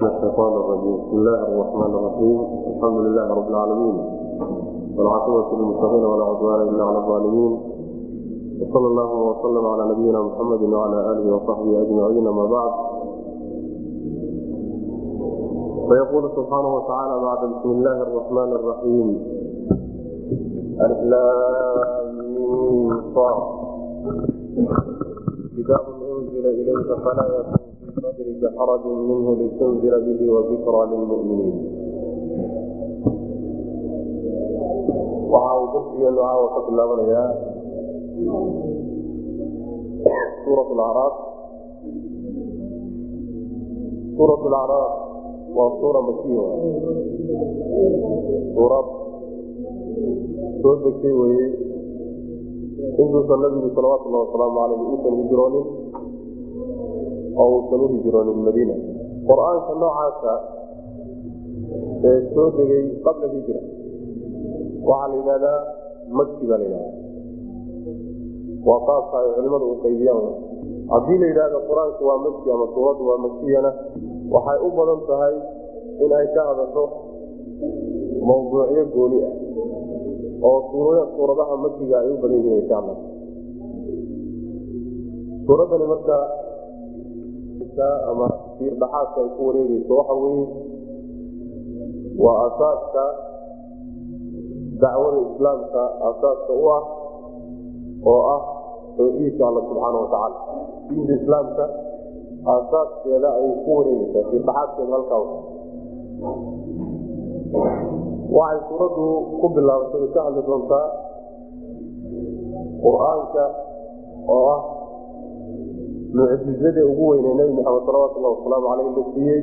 الشيطان الرجيم بسم الله الرحمن الرحيم الحمد لله رب العالمين والعاقبة للمتقين ولا عدوان إلا على الظالمين وصلى الله وسلم على نبينا محمد وعلى آله وصحبه أجمعين أما بعد فيقول سبحانه وتعالى بعد بسم الله الرحمن الرحيم صاد كتاب أنزل إليك فلا يكون sadri bxarajin minhu litundira bihi wa dikra lilmuminiin waxa uu darsigeenu caawa ka bilaabanayaa suura acraaf suura acraaf waa suura makiya suurad soo degtay weye intuusan nabigu salawaatullahi wasalaamu aleyh uusan hijroonin oo uusan u hijroonin madiina qur'aanka noocaasa ee soo degay qabla hijra waxaa la yidhahdaa maki baa la yidhahda waa qaaska ay culimadu u qaybiyaan. Haddii la yidhahdo qur'aanku waa maki ama suuraddu waa makiyana waxay u badan tahay in ay ka hadasho mawduucyo gooni ah oo suuradaha makiga ay u badan yihiin ay ka hadlato suuraddani marka ama siir dhaxaadka ay ku wareegeyso waxa weye waa asaaska dacwada islaamka asaaska u ah oo ah tawxiidka alla subxaana watacaala diinta islaamka asaaskeeda ayay ku wareegeysaa siirdaxaadkeeda halkaa waxay suuraddu ku bilaabatay ka hadli doontaa qur'aanka oo ah mucjizadii ugu weyney nebi maxamed salawatullahi wasalaamu caleyh la siiyey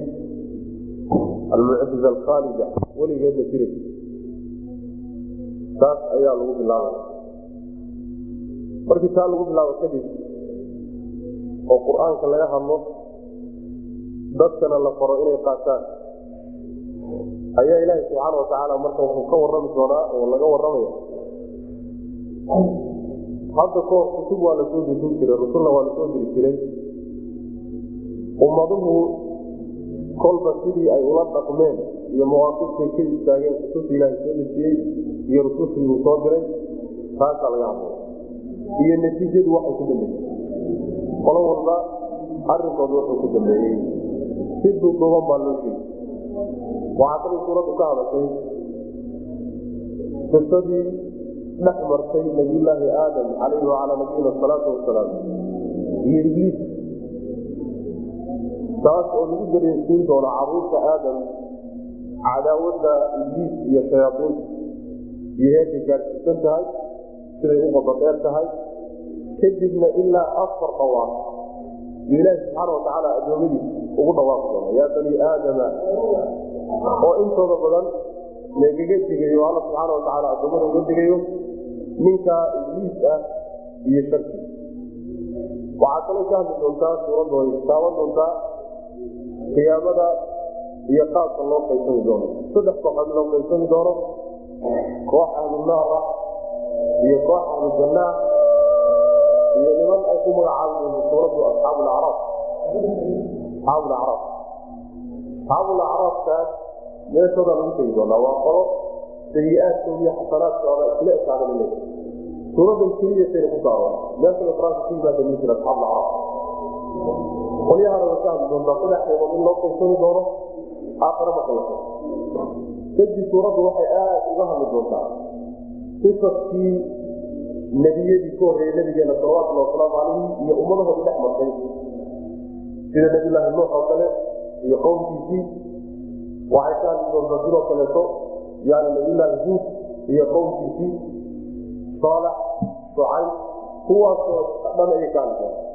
almucjiza alkhaalida weligeed la jiray taas ayaa lagu bilaabaya markii taa lagu bilaabo kadib oo qur'aanka laga hadlo dadkana la faro inay qaataan. Ayaa ilaahi subxaana watacaala marka wuxuu ka warami doonaa oo laga waramaya hadda koor kutub waa la soo dejin jiray rusulna waa la soo diri jiray. Ummaduhu kolba sidii ay ula dhaqmeen iyo mawaaqiftay ka istaageen kutubta ilaahay soo dejiyey iyo rusushii uu soo diray taasaa laga hadlay. Iyo natiijadu waxay ku dambeeyey qolo walba arinkooda wuxuu ku dambeeyey. Si duuduuban baa loo sheegay. Waxaa kalay suuraddu ka hadashay qisadii dhex martay nabiyulaahi aadam calayhi wacalaa nabiyina asalaatu wasalaam iyo ibliis. Taas oo lagu dareensiin doono carruurta aadam cadaawadda ibliis iyo shayaaiinta iyo heerkay gaadhsiisan tahay siday u qododheer tahay. Kadibna ilaa afar dhawaaq iyo ilaahi subxaana watacaala adoomadiisa ugu dhawaaqi doona yaa bani aadama oo intooda badan lagaga digayo alla subxaana watacaala adoomada uga digayo ninkaa ibliis ah iyo sharki waxaa kaloo ka hadli doontaa suuraddu ay taaban doontaa qiyaamada iyo qaabka loo qaysami doono. Saddex kooxood loo qaysami doono koox ahlunaar ah iyo koox ahlu jannaa iyo niman ay ku magacaabi doonto suuraddu asxaabu lacraaf asxaabu lacraaf asxaabu lacraafkaas meeshooda lagu tegi doonaa waa qolo sayi-aadkooda xasanaadkooda isla ekaada laleeya suuradan keliyatayna ku saaro meeshooda qur'aanka ku yimaada ma jira asxaabu lacraaf qolyahana way ka hadli doontaa saddex qaybood in loo qaysami doono aakhare marka la kadib suuraddu waxay aad uga hadli doontaa qisaskii nebiyadii ka horreeyey nabigeena salawatullhi wasalaamu calayhi iyo ummadahoodii dhex martay sida nabiyulaahi nuux oo kale iyo qowmkiisii waxay ka hadli doontaa sidoo kaleeto yani nabiyulaahi huud iyo qowmkiisii saalax shucayb kuwaasoo dhan ayay ka hadli doontaa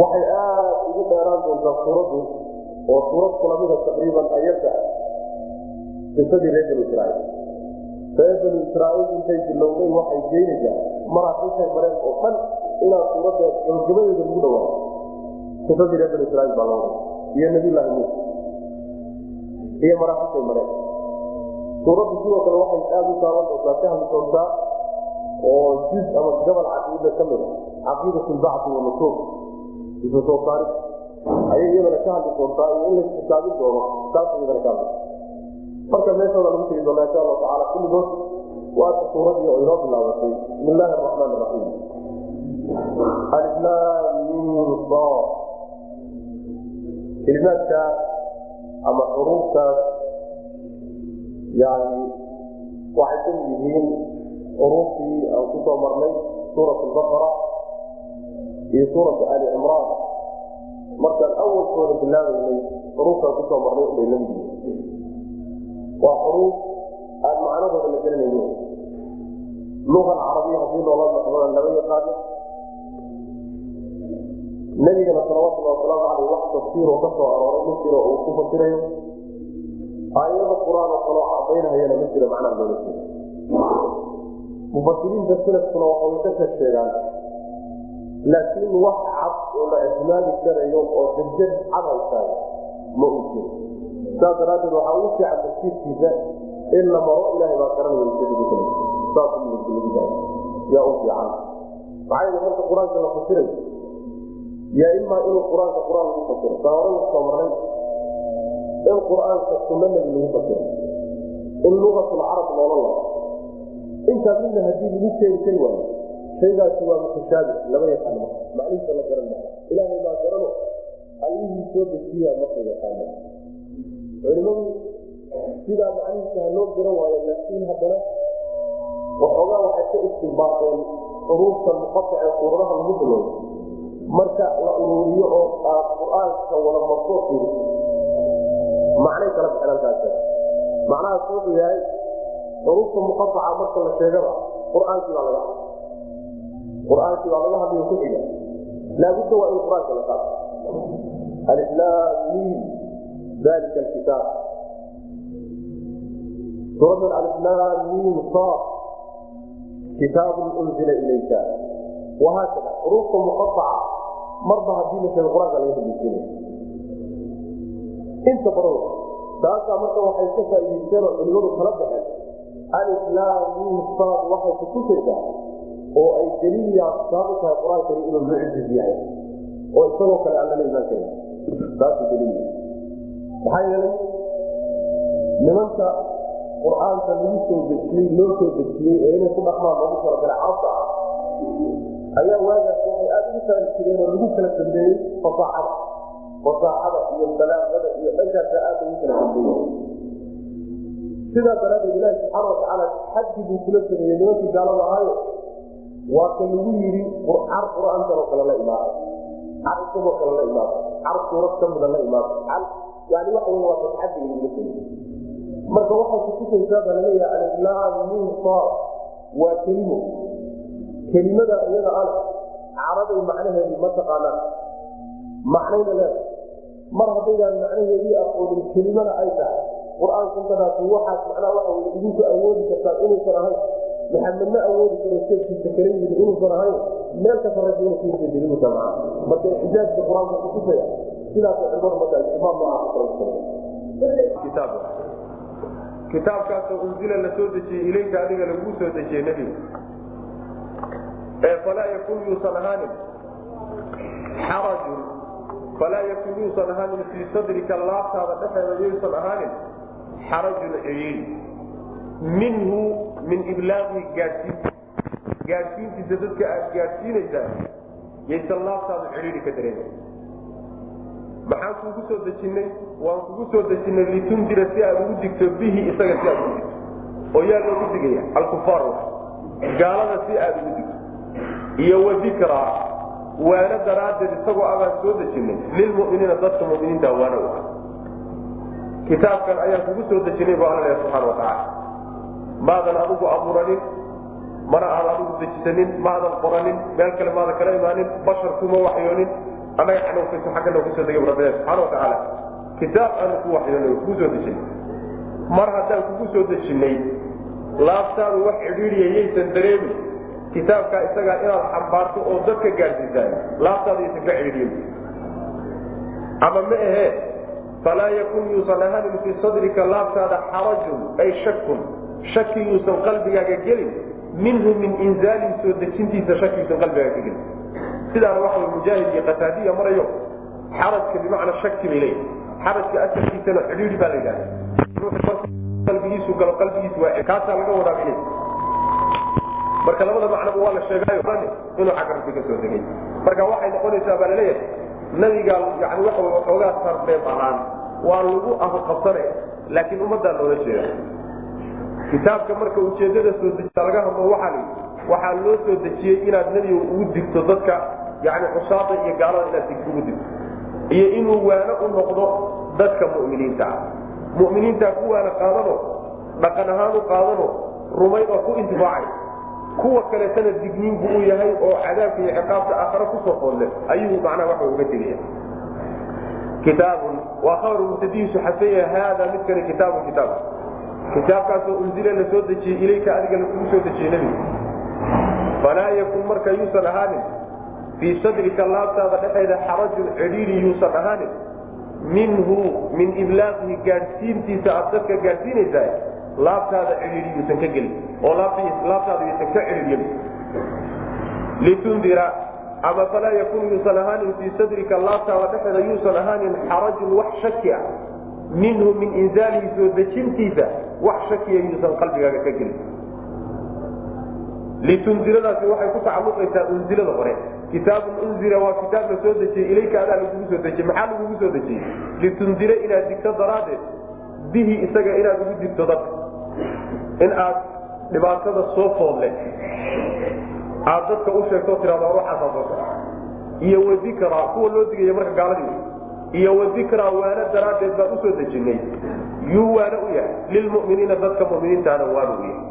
waxay aad ugu dheeraan doontaa suuraddu oo suurad kulamida taqriiban ayada qisadii reer banu israaiil reer banu israaiil intay bilowday waxay geynaysaa maraaxiishay mareen oo dhan inaa suuradda gabagabadeeda lagu dhawaayo qisadii reer banu israiil baa loo iyo nabiyullaahi muuse iyo maraaxiishay mareen suuraddu sidoo kale waxay aada u taaban doontaa ka hadli doontaa oo juz ama gabal caqiida ka mid a caqiidat lbacdi wanasuur isu soo saarid ayay iyadana ka hadli doontaa iyo in la xisaabin doono taas iyadana ka hadli marka meeshooda lagu tegi doonaa insha allahu tacala kulligood waata suuradii oo inoo bilaabatay bismi illaahi araxmaan iraxiim aliflaamimsa kelimaadka ama xuruuftaas yani waxay ka mid yihiin xuruuftii aan ku soo marnay suurat albaqara iyo suuratu ali cimraan markaan awalkooda bilaabaynay xuruuftaan ku soo marnay ubay la mid yihiin. Waa xuruuf aan macnahooda la gelinayno lugan carabiya haddii loola naqdana lama yaqaano nabigana salawatulli wasalaamu aleyh wax tafsiiroo ka soo arooray jiro uu ku fasirayo aayado qur'aan oo kaloo cadaynahayana ma jiro macnaha loola jeeda mufasiriinta salafkuna waxay ka sheeg sheegaan laakiin wax cad oo la ictimaadi karayo oo degdeg cad haysaay ma uu jiro. Saas daraaddeed waxaa ugu fiican tafsiirkiisa in la maro ilahay baa garanaya ujeedadu kale yaa u fiican. Maxaa yeele marka qur'aanka la fasirayo yaa imaa inuu qur'aanka qur'aan lagu fasiro saa hore u soo marnay in qur'aanka nebi lagu fasiro in lugatulcarab loola labo. Intaa midna haddii lagu keeni kari waayo shaygaasi waa mutashaabi lama yaqaano macnihiisa la garan maayo ilaahay baa garano allihii soo dejiya marka yaqaana culimadu sidaa macnihiisa ha loo garan waayo laakiin haddana waxoogaa waxay ka istimbaaqeen xuruufta muqatac ee suuradaha lagu bilowdo marka la uruuriyo oo qur'aanka wada martoo fiiri macnay kala bixin halkaas macnahaas wuxuu yahay xuruufta muqataca marka la sheegaba qur'aankii baa laga hadla qur'aankii baa laga hadlayo ku xiga. Laabudda waa in qur'aanka la qaato aliflaamiin dalika alkitaab. Suuradan aliflaamiin saa kitaabun unzila ilayka. Wahaakada xuruufta muqaaca marba haddii la sheego qur'aanka laga hadiisinaya inta badan taasaa marka waxay ka faa'idaysteen oo culimadu kala baxeen aliflaamiin saad waxay kutusaysaa oo ay daliilyaa saabu tahay qur'aankani inuu mucjiz yahay oo isagoo kale aan imaan karin. Saasu daliil. Maxaa yeelay nimanka qur'aanka lagu soo dejiyey loo soo dejiyey ee inay ku dhaqmaan loogu talagalay cabsa ah ayaa waagaas waxay aada ugu faari jireen oo lagu kala dambeeyey fasaaxada fasaaxada iyo balaaqada iyo dhankaasa aada lagu kala dambeeyey sidaa daraaddeed ilaahi subxaana watacaala xaddi buu kula sameeyey nimankii gaalada ahaayo waa lagu yidhi car qur'aankan oo kale la imaado car isagoo kale la imaado car suurad ka mida la imaado yani waxa wey waa taxadiga lagula sameeyey marka waxay kutusaysaa baa la leeyahay alislaam min saar waa kelimo kelimada iyada ale caraday macnaheedii ma taqaanaan macnayna leeda mar haddaydaan macnaheedii aqoonin kelimana ay tahay qur'aankantadaasi waxaad macnaha waxa wey idinku awoodi kartaan inuusan ahayn. Maxamedna awoodi karo jeefkiisa kala yimid inuusan ahayn. Meel ka sarraysa inuu kiisa daliilka macna marka ixtijaajka qur'aanka kutusaya sidaas culimadu marka istifaam kitaab. Kitaabkaasoo unzila la soo dejiyey ilayka adiga laguu soo dejiyey nebiga ee falaa yakun yuusan ahaanin. Xarajun falaa yakun yuusan ahaanin fii sadrika laabtaada dhexeeda yuusan ahaanin xarajun ciriiri minhu min iblaaqihi gaadhsiinta gaadhsiintiisa dadka aad gaadhsiinaysaa yaysan laabtaada ciriiri ka dareema maxaan kuugu soo dejinay waan kugu soo dejinay litundira si aad ugu digto bihi isaga si aad ugu digto oo yaa loogu digaya alkufaar gaalada si aad ugu digto iyo wadikra waana daraaddeed isagoo abaan soo dejinay. Lilmuminiina dadka muminiinta waana u ah. Kitaabkan ayaan kugu soo dejinay bu alla leeya subxana watacaala maadan adigu abuuranin mana aad adigu dejisanin maadan qoranin meel kale maadan kala imaanin bashar kuma waxyoonin. Annaga xanowkayso xaggana ku soo degay rabbi subxana watacaala kitaab aanu ku waxyoonay kugu soo dejinay. Mar haddaan kugu soo dejinay laabtaadu wax cidhiidiya yaysan dareemin kitaabkaa isagaa inaad xambaarto oo dadka gaadsiisaan laabtaada yaysan ka cidhiidiyin ama ma ahee falaa yakun yuusan ahaanin fii sadrika laabtaada xarajun ay shakun. Shaki yuusan qalbigaaga gelin minhu min inzaalin soo dejintiisa shaki qalbigaaga ka gelin sidaana waxa mujaahid iyo qataadiya marayo xarajka bimacnaa shaki bay leeyihi xarajka asalkiisana cidhiiri baa la yidhahda ruuxu markuu qalbigiisu galo qalbigiisu waa kaasaa laga wadaabinay marka labada macnaba waa la sheegayo inuu xagga rabbi ka soo degay. Marka waxay noqonaysaa baa la leeyahay nabigaa yani waxa wy waxoogaa sarbeeb ahaan waa lagu afqabsanaya laakiin ummaddaa loola jeeda kitaabka marka ujeedada soo dejisa laga hadlo waxaa la waxaa loo soo dejiyey inaad nebiga ugu digto dadka yani xusaada iyo gaalada inaad dig ugu digto. Iyo inuu waano u noqdo dadka mu'miniinta ah. Mu'miniintaa ku waana qaadano dhaqan ahaan u qaadano rumayn oo ku intifaacay kuwa kaleetana digniin buu u yahay oo cadaabka iyo ciqaabta aakhare ku soo qoodle ayuu macnaha waxa uga tegaya. Kitaabun waa khabar mubtadihiisu xasan yahay haada midkani kitaabun kitaab. Kitaabkaasoo unzila la dejiyey ilayka adiga lakugu soo dejiyey nebiga falaa yakun marka yuusan ahaanin fii sadrika laabtaada dhexeeda xarajun cidhiiri yuusan ahaanin minhu min iblaaqihi gaadhsiintiisa aad dadka gaadhsiinaysaa laabtaada cidhiiri yuusan ka gelin oo laabtaada yuusan ka cidhiiryin litundira ama falaa yakun yuusan ahaanin fii sadrika laabtaada dhexeeda yuusan ahaanin xarajun wax shaki ah. Minhu min inzaalihi soo dejintiisa wax shakiya yuusan qalbigaaga ka gelin. Litundiradaasi waxay ku tacaluqaysaa unzilada hore. Kitaabun unzila waa kitaab la soo dejiyey ilayka adaa lagugu soo dejiyey maxaa lagugu soo dejiyey? Litundira inaad digto daraaddeed bihi isaga inaad ugu digto dadka in aad dhibaatada soo foodle aad dadka u sheegto tirado waxaasaa soo soco iyo wadikra kuwa loo digaya marka gaaladii iyo wadikra waana daraaddeed baan u soo dejinay. Yuu waana u yahay. Lilmuminiina dadka muminiintaana waana u yahay.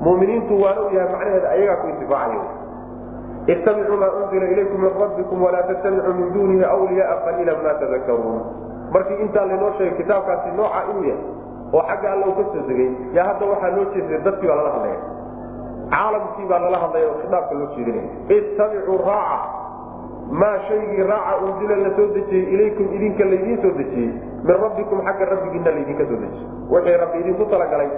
Muminiintu waana u yahay macnaheeda ayagaa ku intifaacayo ittabicuu maa unzila ilaykum min rabbikum walaa tattabicuu min duunihi wliyaaa qaliila ma tadakaruun markii intaa laynoo sheegay kitaabkaasi nooca inuu yahay oo xagga alla u ka soo degay. Yaa hadda waxaa loo jeeday dadkii baa lala hadlaya. Caalamkii baa lala hadlaya oo loo jeedinaya. Ittabicuu raaca. Maa shaygii raaca unzila la soo dejiyey ilaykum idinka laydiin soo dejiyey. Min rabbikum xagga rabbigiina laydinka soo dejiyey. Wixii rabbi idinku talagalay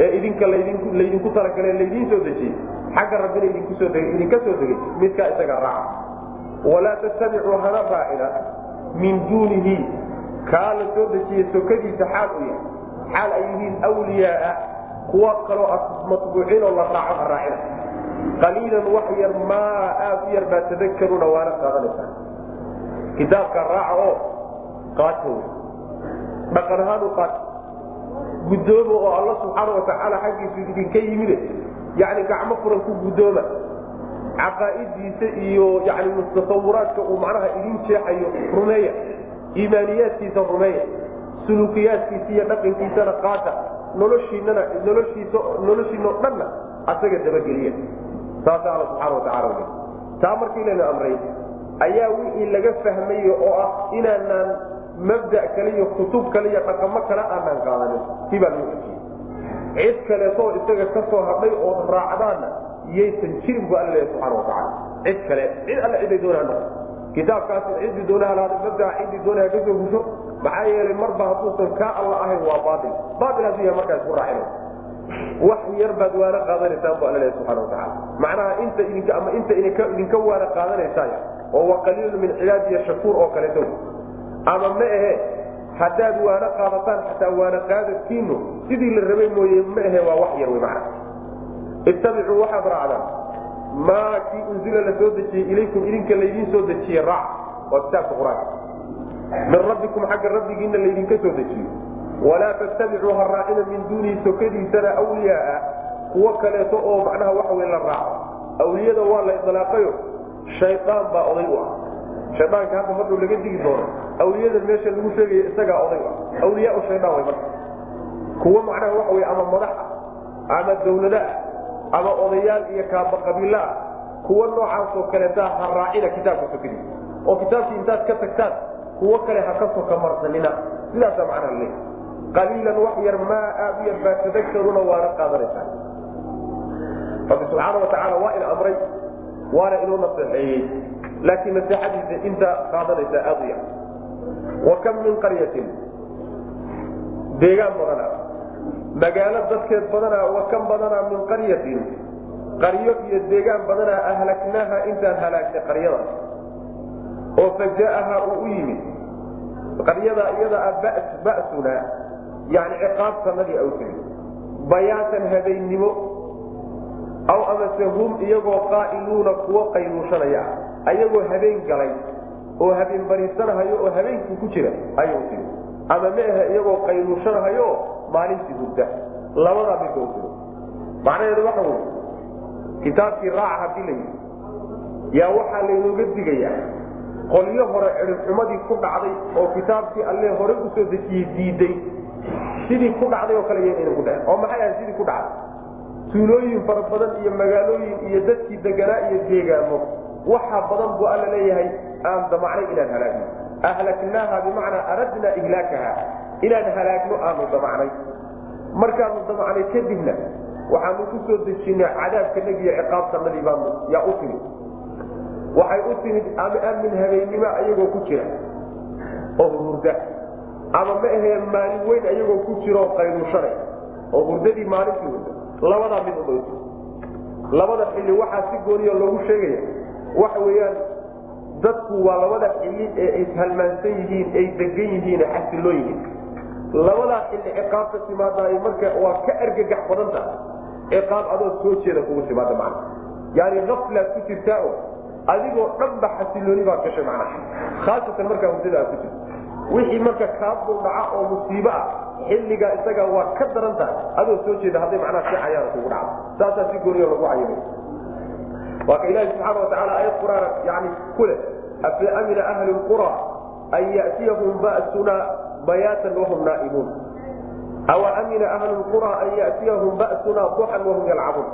ee idinka laydinku talagale laydiin soo dejiyey. Xagga rabbina idinka soo degay. Midkaa isagaa raaca. Walaa tattabicuu hana raacina min duunihi. Kaa la dejiyey sokadiisa xaal u yahay xaal ay yihiin wliyaaa kuwa kaloo matbuuciinoo la raaco ha raacina. Qaliilan wax yar maa aad u yar baa tadakaruuna waana qaadanaysaa. Kitaabka raaca oo qaato dhaqan ahaan u qaata guddooma oo alla subxaana watacaala xaggiisu idinka yimide. Yani gacmo furan ku guddooma. Caqaa'idiisa iyo yani tasawuraadka uu macnaha idin jeexayo rumeeya. Iimaaniyaadkiisa rumeeya suluukiyaadkiisa iyo dhaqankiisana qaata noloshiinana noloshiisa noloshiinao dhanna asaga dabageliya. Saasa alla subxana watacaala wy taa markii layna amray ayaa wixii laga fahmayo oo ah inaanaan mabda kale iyo kutub kale iyo dhaqamo kale aanaan qaadanin. Kii baa loo ejiyey cid kaleetoo isaga ka soo hadhay ood raacdaanna yaysan jirin bu alla leeya subxana watacaala cid kale cid alle ciday doonaa noqo kitaabkaasi ciddii doonaha lahada mabdaa ciddii doonaha ka soo husho maxaa yeelay marba hadduusan kaa alla ahayn waa baail baail hadduu yahay markaa isku raacina wax yar baad waana qaadanaysaan bu alla leeya subxana watacaala macnaha inta idinka ama inta idinka waana qaadanaysaay oo waa qaliilu min cibaadiya shakuur oo kaleeto ama ma ahe haddaad waana qaadataan xataa waana qaadadkiinu sidii la rabay mooye ma ahe waa wax yar wy mana ittabicuu waxaad raacdaan maa kii unzila la soo dejiyey ilaykum idinka laydiin soo dejiye raac waa kitaabka qur'aanka. Min rabbikum xagga rabbigiina laydinka soo dejiyo walaa tattabicuu ha raacina min duunihi sokadiisana wliyaaa kuwo kaleeto oo macnaha waxa wey la raaco. Awliyada waa la ilaaqayo shaydaan baa oday u ah. Shaydaanka hadda maruu laga digi doono. Awliyadan meesha lagu sheegaya isagaa oday u ah. Awliyaa shaydaan way marka kuwo macnaha waxa wey ama madax ah ama dawlada ah ama odayaal iyo kaaba qabiila ah kuwo noocaasoo kaleeta ha raacina kitaabka sokadiisa oo kitaabkii intaad ka tagtaan kuwo kale ha ka soka sidaasaa macnaha le qaliilan wax yar maa aad u yar baa tadakaruuna waana qaadanaysaa. Rabbi subxaana watacaala waa ina amray waana inuu naseexeeyey. Laakiin naseexadiisa inta qaadanaysaa aad u yar. Wa kam min qaryatin? Deegaan badana magaalo dadkeed badanaa wa kan badanaa min qaryatin. Qaryo iyo deegaan badanaa ahlaknaaha intaan halaagnay qaryada. Oo fajaaha uu u yimid. Qaryada iyada ah basuna yani ciqaabtanadii au timid bayaatan habeennimo aw amase hum iyagoo qaa'iluuna kuwo qayluushanaya ayagoo habeen galay. Oo habeen bariisanahayo oo habeenkii ku jira ayuu timid ama meahe iyagoo qayluushanahayo oo maalintii hurda labadaa timid macnaheedu waxa wey kitaabkii raaca haddii la yidhi yaa waxaa laynooga digayaa. Qolyo hore cidhibxumadii ku dhacday oo kitaabkii alle hore u soo dejiyey diiday sidii ku dhacday oo kale yaynan ku dhacen oo maxay ahay sidii ku dhacday? Tuulooyin fara badan iyo magaalooyin iyo dadkii deganaa iyo deegaamo waxa badan buu alla leeyahay aan damacnay inaan halaagno ahlaknaaha bimacnaa aradnaa ihlaakaha inaan halaagno aanu damacnay markaanu damacnay kadibna waxaanu ku soo dejinay cadaabkanagiiyo ciqaabtanadii baanu yaa u timid waxay u timid ama amin habeennimo ayagoo ku jira oo hurda ama ma ahee maalin weyn ayagoo ku jira oo qayluushanay oo hurdadii maalintii hurda labadaa mid uma labada xilli waxaa si gooniya loogu sheegaya waxa weeyaan dadku waa labada xilli ee ishalmaansan yihiin ay degan yihiin xasiloo yihiin labadaa xilli ciqaabta timaadaay marka waa ka argagax badan tahay ciqaab adoo soo jeeda kugu timaada macna. Yani aflaad ku jirtaa o adigoo dhanba xasilooni baad gashay macnaha khaasatan markaa hurdada aad ku jirto wixii marka kaabul dhaca oo musiibo ah xilligaa isaga waa ka daran tahay adoo soo jeeda hadday macnaha si kugu dhacdo. Saasaa si gooniya lagu cayimay waa ka ilaahi subxaana watacaala aayad quraan yani ku leh afa amina ahli lqura an yatiyahum ba'suna bayaatan wahum naa'imuun awa amina ahlu lqura an yatiyahum ba'suna duxan wahum yalcabuun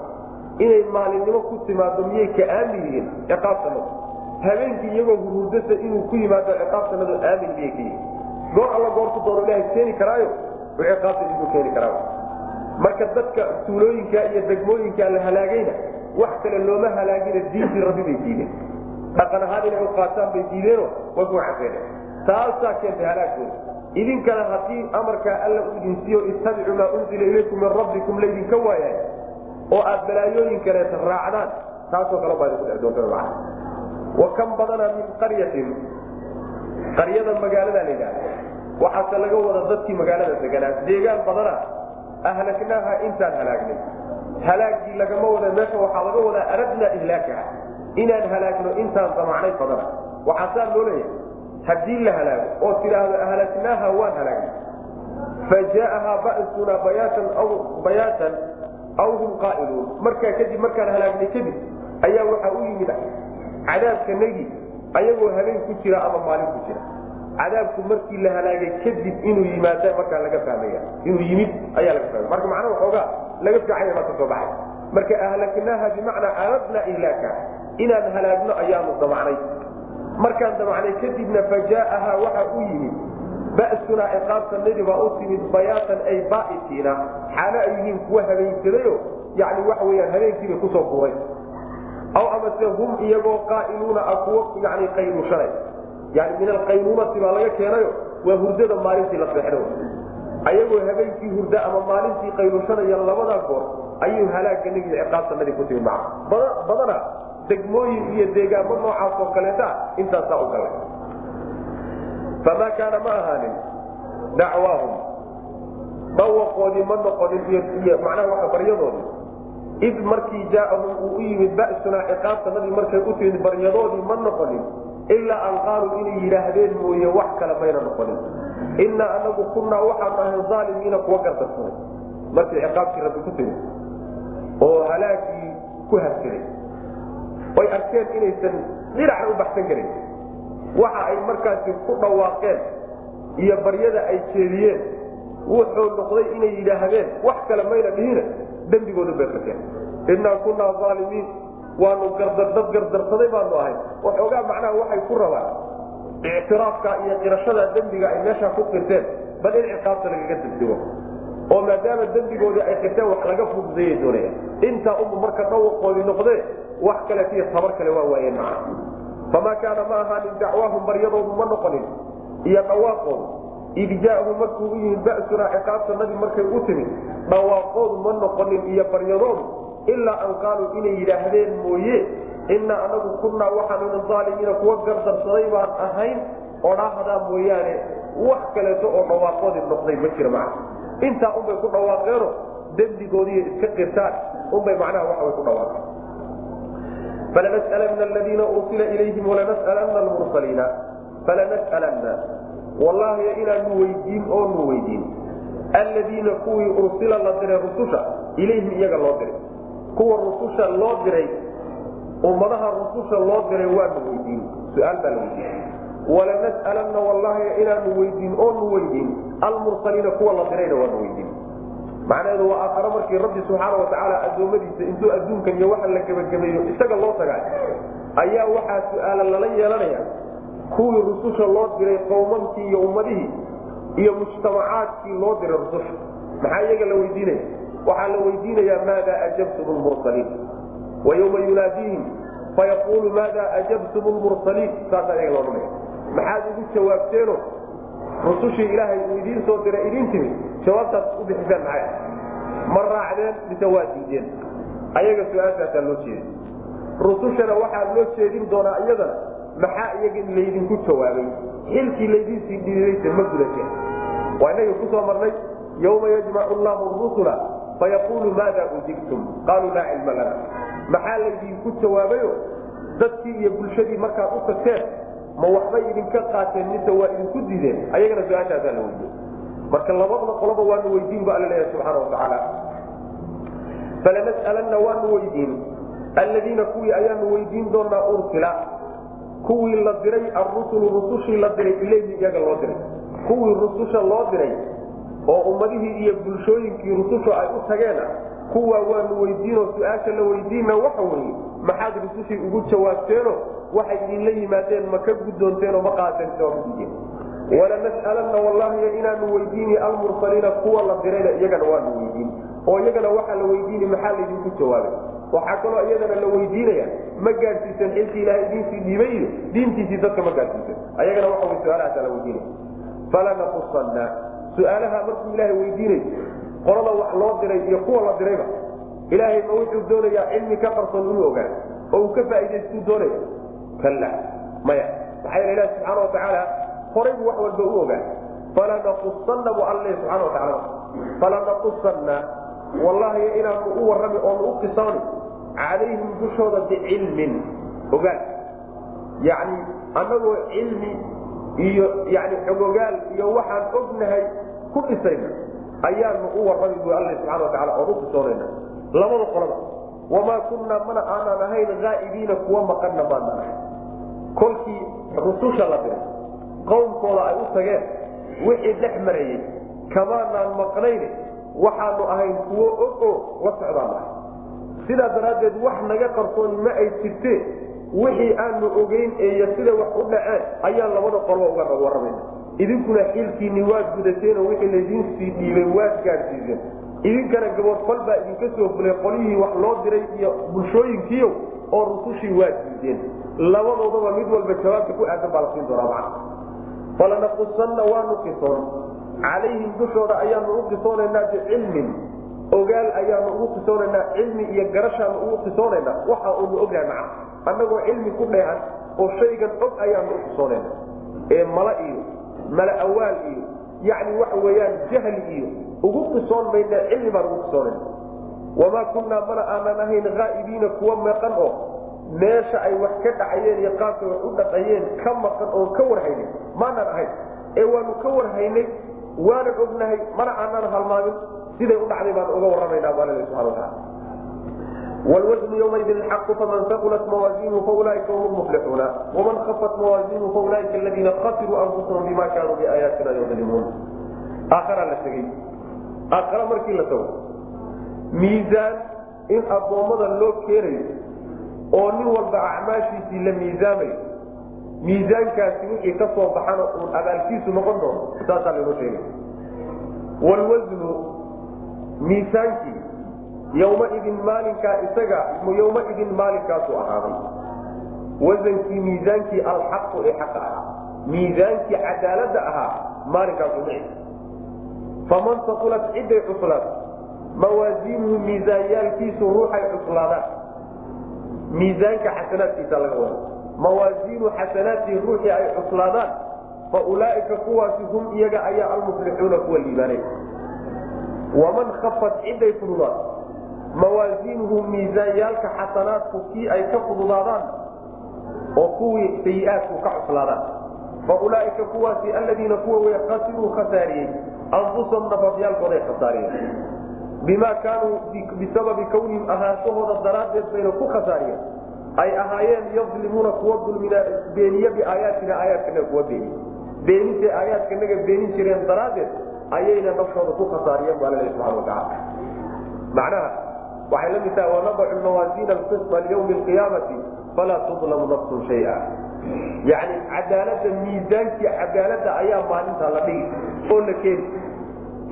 inay maalinimo ku timaado miyay ka aamin yihiin? Ciqaabtanadu habeenkii iyagoo hururdasa inuu ku yimaado ciqaabtanadu aamin miyay ka yihiin? Goor alla goortu doono ilahay keeni karaayo u ciqaabta keeni karaa marka dadka tuulooyinka iyo degmooyinka la halaagayna wax kale looma halaagina diintii rabbi bay diideen. Dhaqan ahaan inay u qaataan bay diideeno way ku cafeene taasaa keentay halaagooda idinkana haddii amarkaa alla u idin siiyo ittabicuu maa unzila ilaykum min rabbikum laydinka waayahay oo aad balaayooyin raacdaan taasoo kale baa idinku dhex doonta macana wa kan badana min qaryatin? Qaryada magaalada la yidhahda waxaase laga wada dadkii magaalada deganaa deegaan badana ahlaknaaha intaan halaagnay halaagii lagama wada meesha waxaa laga wadaa aradnaa ihlaakaha inaan halaagno intaan damacnay badana waxaasaa loo leeyahay haddii la halaago oo tidhaahdo ahlaknaaha waan halaagnay fa ba'suna bayaatan aw hum qaa'iluun. Markaa kadib markaan halaagnay kadib ayaa waxaa u yimid cadaabkanagii ayagoo habeen ku jira ama maalin ku jira cadaabku markii la halaagay kadib inuu yimaada markaa laga fahmaya. Inuu yimid ayaa laga fahmaya. Marka macnaha waxoogaa laga fiicanya marka soo baxay. Marka ahlaknaaha bimacnaa aradnaa ihlaaka. Inaan halaagno ayaanu damacnay. Markaan damacnay kadibna fajaa'ahaa waxa u yimid. Ba'sunaa ciqaabtanadi baa u timid bayaatan ay baa'itiina xaalo ay yihiin kuwa habeensadayoo yani waxa weyaan habeenkiibay ku soo buuray. Aw amase hum iyagoo qaa'iluuna ah kuwo yani qayluushanay yani min alqayluunati baa laga keenayo waa hurdada maalintii la seexdo ayagoo habeenkii hurda ama maalintii qayluushanaya labadaa goor ayuu halaaganagi ciqaabtanadi ku timid maca. Badana degmooyin iyo deegaamo noocaas oo kaleeta intaasaa u galay. Famaa kaana ma ahaanin dacwaahum. Dhawaqoodii ma noqonin iyo macnaha waa id markii jaaahum uu u yimid ba'sunaa ciqaabtanadii markay u timid baryadoodii ma noqonin ilaa an qaaluu inay yidhaahdeen mooye wax kale mayna noqonin. Innaa anagu kunnaa waxaanu ahayn aalimiina kuwa gardarsanay markii ciqaabkii rabbi ku timid oo halaagii ku habsiray oy arkeen inaysan dhinacna u baxsan karin. Waxa ay markaasi ku dhawaaqeen iyo baryada ay jeediyeen wuxuu noqday inay yidhaahdeen wax kale mayna dhihina dembigoodu bay qirteen innaa kunnaa aalimiin waanu dad gardarsaday baanu ahay. Waxoogaa macnaha waxay ku rabaan. Ictiraafka iyo qirashada dembiga ay meeshaa ku qirteen bal in ciqaabta lagaga degdego oo maadaama dembigoodii ay qirteen wax laga fududayay doonaya. Intaa umu marka dhawaqoodii noqdee wax kale tiyo tabar kale waa waayeen macna famaa kaana ma ahaanin dacwaahum baryadoodu ma noqonin. Iyo dhawaaqoodu id markuu u yimid ba'sunaa ciqaabtanadii markay u timid dhawaaqoodu ma noqonin. Iyo baryadoodu ilaa an qaaluu inay yidhaahdeen mooye inaa anagu kunnaa waxaanu min aalimiina kuwa gardarsaday baan ahayn odhaahadaa mooyaane wax kaleeto oo dhawaaqoodii noqday ma jira macna. Intaa unbay ku dhawaaqeeno dembigoodiiy iska qirtaan unbay macnaha waxaway ku dhawaaqeen. falanas'alana aladiina ursila ilayhim walanas'alana almursaliina falanas'alana wallaahi inaanu weydiin oonu weydiin alladiina kuwii ursila la diray rususha ilayhim iyaga loo diray kuwa rususha loo diray ummadaha rususha loo diray waanu weydiin. Su'aal baa la weydiin walanas'alanna wallaahi inaanu weydiin oonu weydiin almursaliina kuwa la dirayna waanu weydiin. Macnaheedu waa aakhare markii rabbi subxaana watacaala addoommadiisa intuu adduunkan iyo waxa la gebagabeeyo isaga loo tagaa ayaa waxaa su'aala lala yeelanaya kuwii rususha loo diray qowmankii iyo ummadihii iyo mujtamacaadkii loo diray rususha. Maxaa iyaga la weydiinaya waxaa la weydiinayaa maada ajabtum lmursaliin wa yowma yunaadiihim fayaqulu maada ajabtum lmursaliin saasaa iyaga loodhanaya maxaad ugu jawaabteeno rusushii ilaahay uu idiin soo diray idiin timi jawaabtaas u bixiseen maxay? Ma raacdeen mise waa diideen? Ayaga su'aashaasaa loo jeeday rusushana waxaa loo jeedin doonaa iyadana maxaa iyaga laydinku jawaabay? Xilkii laydinsii dhiidayse ma gudateen waa inagii ku soo marnay yawma yajmacu llahu rusula fayaqulu maada ujibtum qaaluu laa cilma lana maxaa laydinku jawaabayo dadkii iyo bulshadii markaad u tagteen ma waxbay idinka qaateen mise waa idinku diideen ayagana su'aashaasaa la weydiye marka labadna qoloba waanu weydiin bu alla leeyahay subxaana watacaala falanas'alanna waanu weydiin alladiina kuwii ayaanu weydiin doonaa ursila kuwii la diray arusulu rusushii la diray ilayhi iyaga loo diray kuwii rususha loo diray oo ummadihii iyo bulshooyinkii rusushu ay u tageena kuwaa waanu weydiinoo su'aasha la weydiinna waxa weeye maxaad rusushii ugu jawaabteeno waxay idinla yimaadeen ma ka gudoonteenoo ma qaateen walanas'alanna wallahi inaanu weydiini almursaliina kuwa la dirayna iyagana waanu weydiin oo iyagana waxaa la weydiini maxaa laydinku jawaabay? Waxaa kaloo iyadana la weydiinaya ma gaadsiisan xilkii ilahay idiinsii dhiibay iyo diintiisii dadka ma gaadsiisan ayagana waxa su'aalahaasa la weydiinaya. Falanaqusanna su'aalaha markuu ilaahay weydiinayo qolada wax loo diray iyo kuwa la dirayba ilaahay ma wuxuu doonayaa cilmi ka qarsoon inuu ogaa oo uu ka faa'idaystuu doonaya kalla maya maxaa yeele ilahi subxaana watacaala horay buu wax walba u ogaa falanaqusanna buu alla leeya subxana watacaala falanaqusanna wallaahi inaanu u warrami oonu u qisaani calayhim dushooda bicilmin ogaal yacni annagoo cilmi iyo yani xogogaal iyo waxaan ognahay ku dhisayna ayaanu u warrami bu alla subxana wataala oon u qisoonayna labada qolada wamaa kunnaa mana aanan ahayn haa'ibiina kuwa maqanna maanaan ahayn kolkii rususha la diray qowmkooda ay u tageen wixii dhex marayey kamaanaan maqnayn waxaanu ahayn kuwo og o la socdaan ahay. Sidaa daraaddeed wax naga qarsooni ma ay jirteen wixii aanu ogeyn eeyo sida wax u dhaceen ayaan labada qolba uga warramayna idinkuna xilkiinni waad gudateenoo wixii laydiinsii dhiibay waad gaadhsiiseen. Idinkana gaboodfal baa idinka soo fulay qolyihii wax loo diray iyo bulshooyinkiio oo rusushii waad diideen labadoodaba mid walba jawaabta ku aadan baa la siin doonaa macna. Falanaqusanna waanu qisoon. Calayhim dushooda ayaanu u qisoonaynaa bicilmin. Ogaal ayaanu ugu qisoonaynaa cilmi iyo garashaanu ugu qisoonaynaa waxa uunu ognahay macna annagoo cilmi ku dheehan oo shaygan og ayaanu u qisoonayna ee mala iyo mala awaal iyo yacni waxa weeyaan jahli iyo ugu qisoon mayna cilmi baan ugu qisoonayna wamaa kunnaa mana aanan ahayn haa'ibiina kuwa meeqan oo meesha ay wax ka dhacayeen iyo qaabkay wax u dhaqayeen ka maqan oon ka warhaynin maanaan ahayn. Ee waanu ka warhaynay waanan ognahay mana aanan halmaamin. Siday u dhacday baan uga warramaynaa baa lale subxana wataala wlwazn ymaidin xaqu faman saqulat mawaazinuhu faulaaika hum muflixuuna waman afat mawaazinuhu faulaaika aladiina khasiruu anfusahum bima kaanuu biaayaatina yalimuun aakraa la tegey aakra markii la tago miisaan in addoommada loo keenayo oo nin walba acmaashiisii la miisaamayo miisaankaasi wixii ka soo baxana uun abaalkiisu noqon doono saasaa laynoo sheegay wlwaznu miisaankii yowmaidin maalinkaa isaga yowmaidin maalinkaasu ahaaday. Wasankii miisaankii alxaqu ee xaqa ahaa. Miisaankii cadaalada ahaa maalinkaasu dhici faman taqulat ciday cuslaad mawaasiinuhu miisaanyaalkiisu ruuxay cuslaadaan. Miisaanka xasanaadkiisa laga wada mawaasiinu xasanaatihi ruuxii ay cuslaadaan fa ulaaika kuwaasi hum iyaga ayaa almuflixuuna kuwa liibaanay. Waman khafat ciday fududaan mawaasiinuhu miisaanyaalka xasanaadku kii ay ka fududaadaan oo kuwii sayi-aadku ka cuslaadaan. Fa ulaaika kuwaasi aladiina kuwa wey khasiruu khasaariyey anfusahum nafafyaalkooday khasaariyeen. Bimaa kaanuu bisababi kownihim ahaanshahooda daraaddeed bayna ku khasaariyeen. Ay ahaayeen yadlimuuna kuwa dulmina beeniye biaayaatina aayaadkanaga kuwa beeniye beenintay aayaadkanaga beenin jireen daraaddeed ayayna naftooda ku khasaariyeen bu alla subana watacaala macnaha waxay la mid tahay wanadacu mawaasiina alqisa liyawmi alqiyaamati falaa tudlamu nafsun shaya yani cadaalada miisaankii cadaalada ayaa maalintaa la dhigi oo la keeni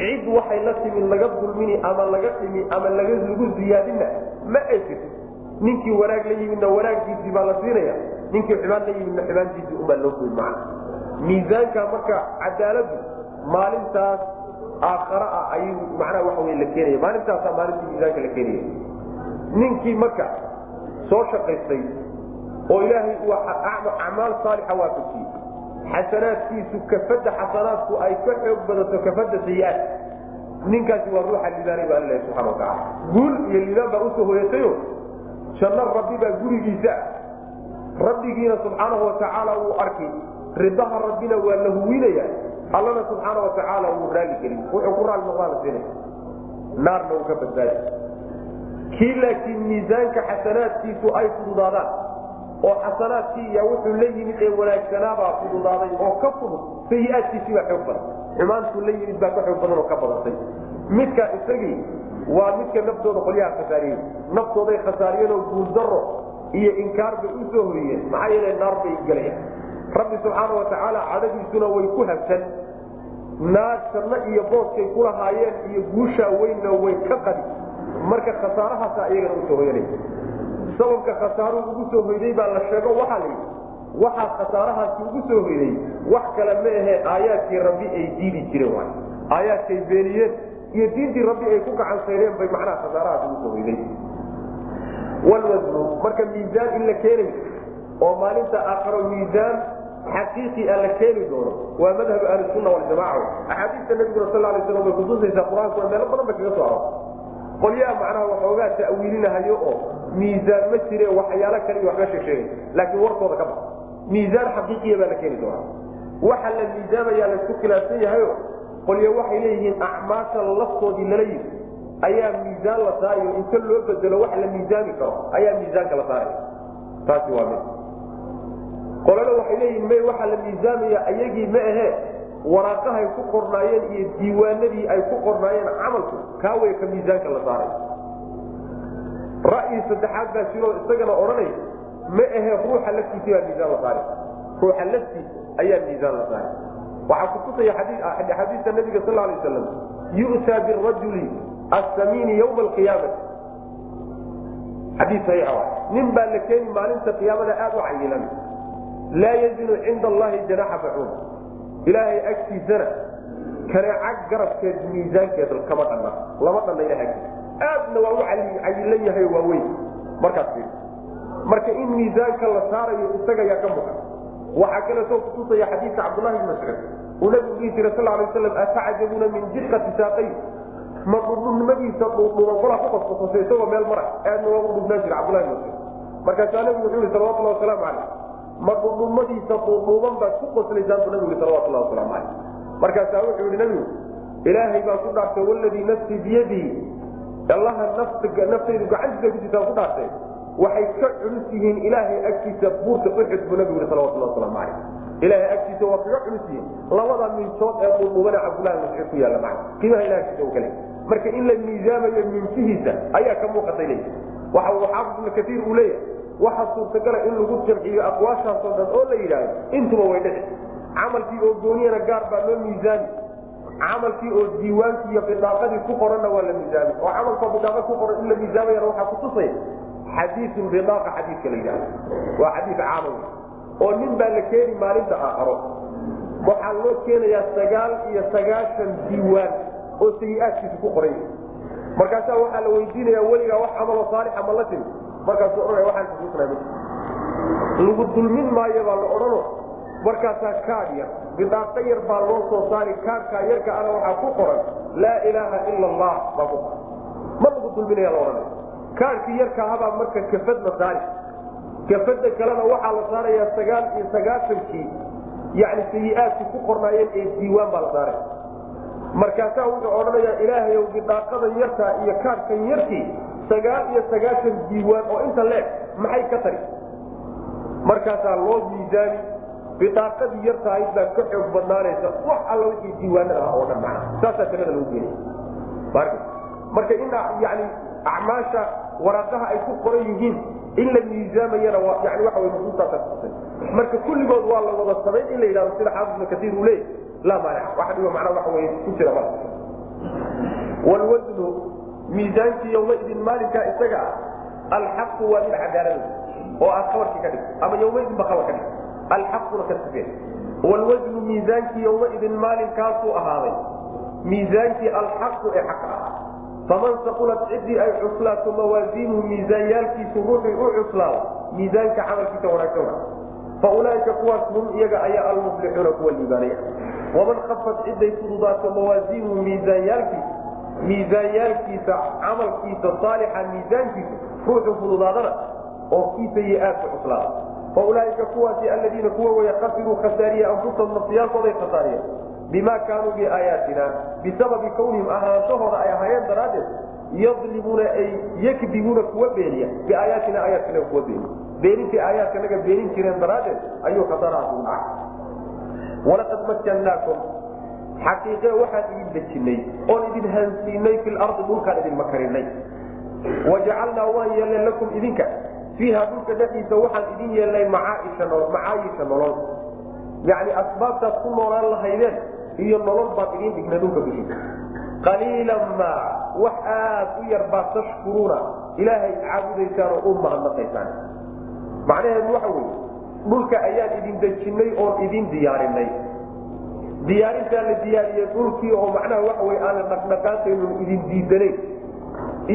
cid waxay la timi laga dulmini ama laga dhimi ama lagu ziyaadina ma ay jirto ninkii wanaag la yimidna wanaaggiisii baa la siinaya. Ninkii xumaan la yimidna xumaantiisii unbaa loo goy macna miisaanka marka cadaaladu maalintaas aakhara ah ayuu macnaha waxa wey la keenaya. Maalintaasaa maalintii miisaanka la keenaya. Ninkii marka soo shaqaystay oo ilaahay uu acmaal saalixa waafajiyey xasanaadkiisu kafada xasanaadku ay ka xoog badato kafada sayi-aad. Ninkaasi waa ruuxa liibaanay ba alla subxana watacaala guul iyo liibaan baa u soo hoyatayo janno rabbi baa gurigiisa rabbigiina subxaanahu watacaala wuu arkay. Ridaha rabbina waa la huwinaya allana subxaana watacaala wuu raali gelin. Wuxuu ku raali noqdaa la siinaya naarna uu ka badbaadi kii laakiin miisaanka xasanaadkiisu ay fududaadaan oo xasanaadkii iyo wuxuu la yimid ee wanaagsanaabaa fududaaday oo ka fudud sayi-aadkiisii baa xoog badan. Xumaantuu la yimid baa ka xoog badan oo ka badantay midka isagii waa midka naftooda qolyaha khasaariyey. Naftooday khasaariyeen oo guuldaro iyo inkaar bay u horiyeen maxaa yeele naar bay galayaan rabbi subxaana watacaala cadadiisuna way ku habsan naar janno iyo booskay kulahaayeen iyo guushaa weynna way ka qadi. Marka khasaarahaasa iyagana u soo hoyanay sababka khasaaruhu ugu soo hoyday baa la sheego waxaa la yidhi. Waxaa khasaarahaasi ugu soo hoyday wax kale ma ahe aayaadkii rabbi ay diidi jireen waay. Aayaadkay beeniyeen iyo diintii rabbi ay ku gacan sayreen bay macnaha khasaarahaasi ugu soo hoyday. Walwasnu marka miisaan in la keenayo oo maalinta aakharo miisaan xaqiiqi a la keeni doono waa madhabu ahlisunna waljamaca axaadiista nabiguna sal lay slam way kutusaysaa qur'aankuna meelo badan ba kaga soo aro qolyaha macnaha waxoogaa ta'wiilinahayo oo miisaan ma jire waxyaalo kale iyo waxba sheegsheegay laakiin warkooda ka bax miisaan xaqiiqiya baa la keeni doonaa. Waxa la miisaamayaa laysku khilaafsan yahayo qolya waxay leeyihiin acmaasha laftoodii lala yimi ayaa miisaan la saarayo. Inta loo bedelo wax la miisaami karo ayaa miisaanka la saaraya taasi waa mid qolana waxay leeyihiin may waxaa la miisaamaya ayagii ma ahee waraaqahay ku qornaayeen iyo diiwaanadii ay ku qornaayeen camalku kaa way ka miisaanka la saaray. Ra'yi saddexaad baa jiroo isagana odhanaya ma ahee ruuxa laftiisi baa miisaan la saaray. Ruuxa laftiisa ayaa miisaan la saaray. Waxaa kutusaya xadiista nabiga sal lay aslam yu'taa birajuli assamiini ywma alqiyaamati xadii saxiixa nin baa la keeni maalinta qiyaamada aad u cayilan laa yazinu cinda allahi janaxa bacuun ilaahay agtiisana kaneecag garabkeed miisaankeeda kama dhanna lama dhanna ilaha aadna waa u cayilan yahay waa markaas marka in miisaanka la saarayo isaga yaa ka muqan waxaa kaleetoo kutusaya xadiidka cabdullahi bn mascuud uu nabigu dhihi sal lay slam atacjabuuna min diqati saaqay ma dhudhubnimadiisa dhuudhuuban kolaa ku qasbasase isagoo meel mara aadna waa u dhubnaan jira cabdullahi bn mascuud markaasaa nabigu wuxuu yihi salawatullah wasalaamu caleyh ma dhudhumadiisa dhuudhuuban baad ku qoslaysaan buu nabigu salawatullah wasalaamu caleyh markaasaa wuxuu yihi nabigu ilaahay baa ku dhaartay waladii nafsii biyadihi allaha naftaydu gacantiisa ku ku dhaartay. Waxay ka culus yihiin ilaahay agtiisa buurta uxud buu nabigu yihi salawatullah wasalaamu caleyh ilaahay agtiisa waa kaga culus yihiin. Labada mintood ee dhuudhuubane cabdullahi mascuud ku yaalla macna. Qiimaha ilaha agtiisa kale. Marka in la miisaamayo mintihiisa ayaa ka muuqatay leeyi waxa ibnu kaiir uu leeyahay waxaa suurtagala in lagu jamciyo aqwaashaasoo dhan oo la yidhaahdo intuba way dhici camalkii oo gooniyana gaar baa loo miisaami. Camalkii oo diiwaankii iyo bidaaqadii ku qoranna waa la miisaami. Oo camalkoo bidaaqa ku qoran in la miisaamayana waxaa kutusaya xadiiun bidaaqa xadiidka la yidhahdo waa xadiid caamaw oo nin baa la keeni maalinta aakharo. Waxaa loo keenayaa sagaal iyo sagaashan diiwaan oo sayi-aadkiisa ku qoran markaasaa waxaa la weydiinaya weligaa wax camaloo saalixa ma la timi markaasuu odhanaya waxaan kusuusnay ma lagu dulmin maayo baa la odhano. Markaasaa kaadh yar bidaaqo yar baa loo soo saari kaadhkaa yarka ana waxaa ku qoran laa ilaaha ila allah baa ku qoran. Ma lagu dulminaya la odhanaya kaadhkii yarka ahabaa marka kafad la saari. Kafada kalena waxaa la saarayaa sagaal iyo sagaatankii yani sayi-aadkii ku qornaayeen ee diiwaan baa la saaray. Markaasaa wuxuu odhanayaa ilaahayow bidaaqadan yartaa iyo kaadhkan yarkii sagaal iyo sagaatan diiwaan oo inta leeg maxay ka tari? Markaasaa loo miisaani bidaaqadii yartahayd baa ka xoog badnaanaysa wax alla wixii diiwaanada ah oo dhan saasaa tirada lagu geenaya marka in yani acmaasha waraaqaha ay ku qoran yihiin in la miisaamayana yani nusuustaasa kutusay marka kulligood waa la wada samayn in la yidhahdo sida xaafid katiir uu leeyay laa maanic macnaa waxa weye ku jira ma miisaankii yawmaidin maalinkaa isaga ah alxaqu waa mid cadaalada oo aad kabarkii ka dhig ama yawmaidin ba kabar ka dhig alxaquna ka sifeen wlwasnu miisaankii yawmaidin maalinkaasuu ahaaday miisaankii alxaqu ee xaqa ah faman saqulat ciddii ay cuslaato mawaasiinuhu miisaanyaalkiisu ruuxii u cuslaado miisaanka camalkiisa wanaagsan faulaaika kuwaas hum iyaga ayaa almuflixuuna kuwa liibaanaya. Waman khafat ciday fududaato mawaasiinuhu miisaanyaalkiisa miisaanyaalkiisa camalkiisa saalixa miisaankiisa ruuxu fududaadana oo kii sayi-aadka cuslaada. Faulaaika kuwaasi aladiina kuwa way khasiruu khasaariye anfusahum nafsiyaalkooday khasaariyeen bima kaanuu biaayaatina bisababi kawnihim ahaanshahooda ay ahaayeen daraaddeed yadlimuuna ay yakdibuuna kuwa beeniya. Biaayaatina aayaadkanaga kuwa beeniya. Beenintii aayaadkanaga beenin jireen daraaddeed ayuu khasaarahaas ugu dhacay. Walaqad makkannaakum xaqiiqe waxaan idin dejinay oon idin hansiinay fi lardi dhulkaan idin makarinay. Wajacalnaa waan yeelnay lakum idinka. Fiiha dhulka dhexdiisa waxaan idin yeelnay macaayisha nolol yani asbaabtaad ku noolaan lahaydeen iyo nolol baan idin dhignay dhulka dushiisa qaliilan maa wax aad u yar baad tashkuruuna. Ilaahay caabudaysaan oo u mahadnaqaysaan. Macnaheedu waxa weye dhulka ayaan idin dejinnay oon idin diyaarinay diyaarintaa la diyaariyey dhulkii oo macnaha waxa wey aanan dhaqdhaqaaqaynu idin diidanayn.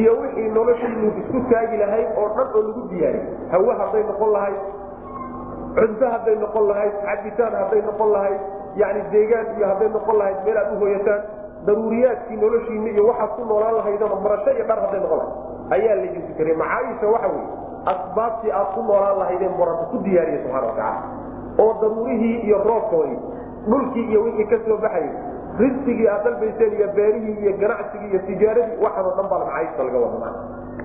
Iyo wixii noloshiinu isku taagi lahayd oo dhan oo lagu diyaariyey hawe hadday noqon lahayd cunto hadday noqon lahayd cabitaan hadday noqon lahayd yani deegaan iyo hadday noqon lahayd meel aad u hoyataan daruuriyaadkii noloshiina iyo waxaad ku noolaan lahaydano marasho iyo dhar hadday noqon lahayd ayaa laydin fikiray macaayisha waxa weye asbaabtii aad ku noolaan lahaydeen morabbi ku diyaariye subxana watacaala oo daruurihii iyo roobkoodii dhulkii iyo wixii ka soo baxayay risqigii aad dalbayseen iyo beerihii iyo ganacsigii iyo tijaaradii waxaanoo dhan baa macaayista laga wadamaa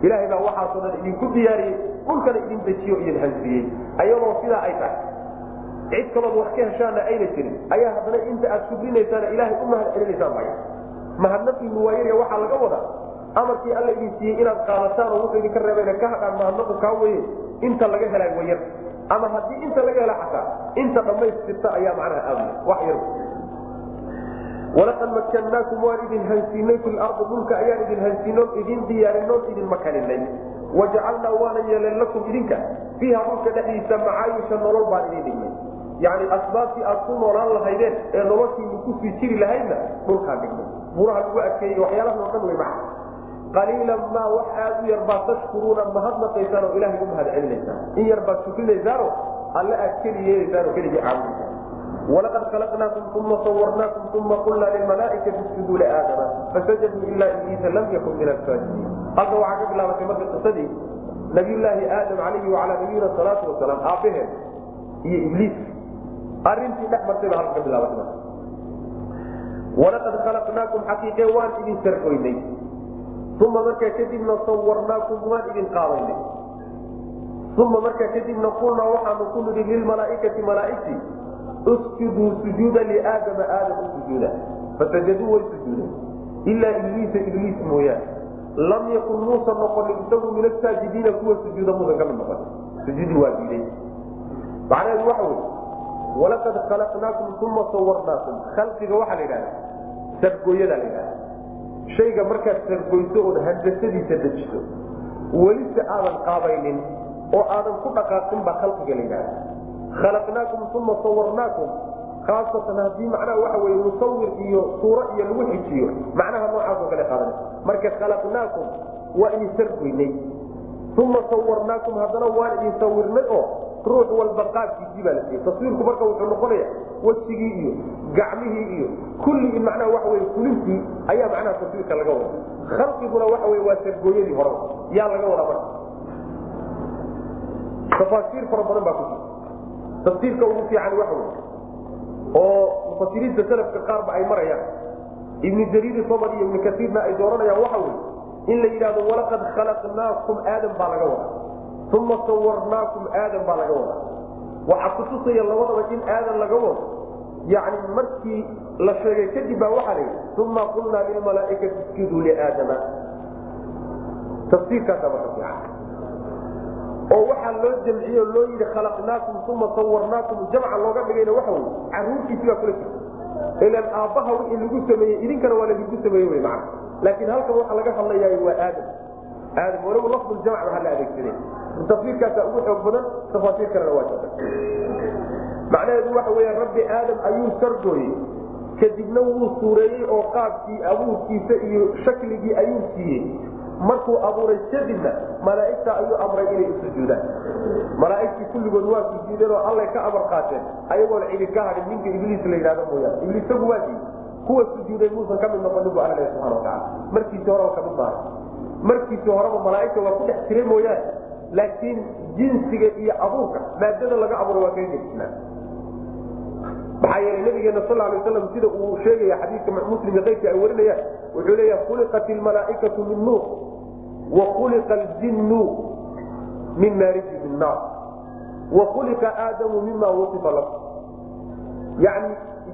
ilaahay baa waxaasoo dhan idinku diyaariyey dhulkana idin dejiyo idin hansiyey ayadoo sidaa ay tahay cid kalood wax ka heshaana ayna jirin ayaa haddana inta aad sugrinaysaana ilaahay u mahad celinaysaan maya. Mahadnaqiinu waayaya waxaa laga wadaa amarkii alla idin siiyey inaad qaadataan oo wuxuu idinka reebayna ka hadhaan mahadnaqu kaa weye inta laga helay wayar ama haddii inta laga hela xataa inta dhammaystirta ayaa macnaha aad wax yar. Walaqad makkannaakum waan idin hansiinay fi lardi dhulka ayaan idin hansiinoon idin diyaarinoon idin makaninay wajacalnaa waana yeelen lakum idinka fiiha dhulka dhexdiisa macaayisha nolol baan idin dhignay yani asbaabtii aad ku noolaan lahaydeen ee noloshiinu ku sii jiri lahaydna dhulkaan dhignay buraha lagu adkeeyey waxyaalahan o dhan wey maca qaliilan maa wax aad u yar baad tashkuruuna mahadnaqaysaan oo ilahay u mahad celinaysaan in yar baad shukinaysaano alle aad keli yeelaysaan oo keligii caabudaysaan. walaqad khalaqnaakum uma sawarnaakum uma qulnaa lilmalaaikati isjuduu liaadama fasajaduu ilaa ibliisa lam yakun min alsaajidiin halka waxaa ka bilaabatay marka qisadii nabiyulaahi aadam calayhi wacalaa nabiyina salaatu wasalaam aabbaheen iyo ibliis. Arintii dhex martay baa halka ka bilaabatay walaqad khalaqnaakum xaqiiqe waan idin sargoynay uma markaa kadibna sawarnaakum waan idin qaadaynay uma markaa kadibna qulnaa waxaanu ku nidhi lilmalaaikati malaaigtii usjuduu sujuuda liaadama aadam u sujuuda fasajaduu way sujuudeen ilaa ibliisa ibliis mooyaane lam yakun muusan noqonin isagu min asaajidiina kuwa sujuuda muusan ka mid noqonin sujuudi waa diiday macnaheedu waxa wey walaqad khalaqnaakum uma sawarnaakum khalqiga waxaa la yidhahda sargooyada la yidhahda shayga markaad sargoyso ood handasadiisa dejiso welise aadan qaabaynin oo aadan ku dhaqaaqin baa khalqiga la yidhahda khalaqnaakum uma sawarnaakum khaasatan haddii macnaha waxa weye musawir iyo suuro iyo lagu xijiyo macnaha noocaasoo kale qaadan. Marka khalaqnaakum waa idin sargoynay. Uma sawarnaakum haddana waan idin sawirnay oo ruux walba qaabkiisii baa la siiyey. Taswiirku marka wuxuu noqonaya wejigii iyo gacmihii iyo kulli macnaha waxa wey fulintii ayaa macnaha taswiirka laga wada khalqiguna waxa wey waa sargooyadii horeba yaa laga wada marka. Tafaasiir fara badan baa ku jirta tafsiirka ugu fiican waxa wey oo mufasiriinta salafka qaarba ay marayaan ibnu jariir sabr iyo ibnu kasiirna ay dooranayaan waxa wey in la yidhahdo walaqad khalaqnaakum aadam baa laga wada uma sawarnaakum aadam baa laga wada waxaa kutusaya labadaba in aadan laga wado yani markii la sheegay kadib baa waxaa layihi uma qulnaa lilmalaaikati iskiduu liaadama fiican oo waxaa loo jamciye o loo yidhi khalaqnaakum uma sawarnaakum jamca looga dhigayna waxa wey caruurtiisi baa kula jirta ilan aabbaha wixii lagu sameeyey idinkana waa laidinku sameeye wy macana laakiin halkan waxaa laga hadlayaay waa aadam aadam walow lafduljamc waxaa la adeegsaday tafsiirkaasa ugu xoog badan tafaasiir kalena kadibna wuu suureeyey oo qaabkii abuurkiisa iyo shakligii ayuu siiyey markuu abuuray kadibna malaaigta ayuu amray inay u malaaigtii kulligood waa sujuudeen oo allay ka amar qaateen ayagoona cidi ka hadin ninka ibliis la yidhahdo mooyaane ibliisagu waa kuwa sujuuday muusan ka mid noqonin bu alla subana wataala markiisi horeba ka mid maaha markiisi horeba malaaigta waa ku dhex jiray mooyaane. Laakiin jinsiga iyo abuurka maadada laga abuuray waa kaga gedisnaa maxaa yeelay nabigeena sal lay waslam sida uu sheegaya xadiidka muslim keyrkii ay warinayaan wuxuu leeya khuliqat ilmalaaikatu min nuur wa khuliqa aljinnu min maariji min naar wa khuliqa aadamu mima wasifa lahu. Yani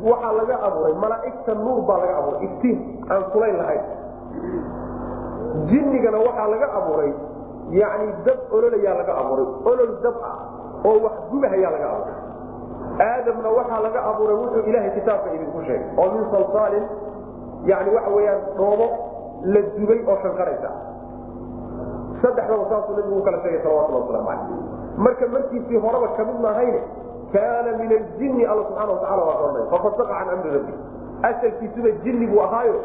waxaa laga abuuray malaaigta nuur baa laga abuuray iftiin aan kulayn lahayn jinnigana waxaa laga abuuray yani dab ololayaa laga abuuray olol dab ah oo wax gubahayaa laga abuuray. Aadamna waxaa laga abuuray wuxuu ilaahay kitaabka idinku sheegay oo min salsaalin yani waxa weyaan dhoobo la dubay oo shanqaraysa. Saddexdaba saasuu nabigu u kala sheegay salawatullah waslamu calayh marka markiisii horeba ka mid maahayne kaana min aljinni alla subxana watacala waa oranay fafasaqa can amri rabbi asalkiisuba jinni buu ahaayo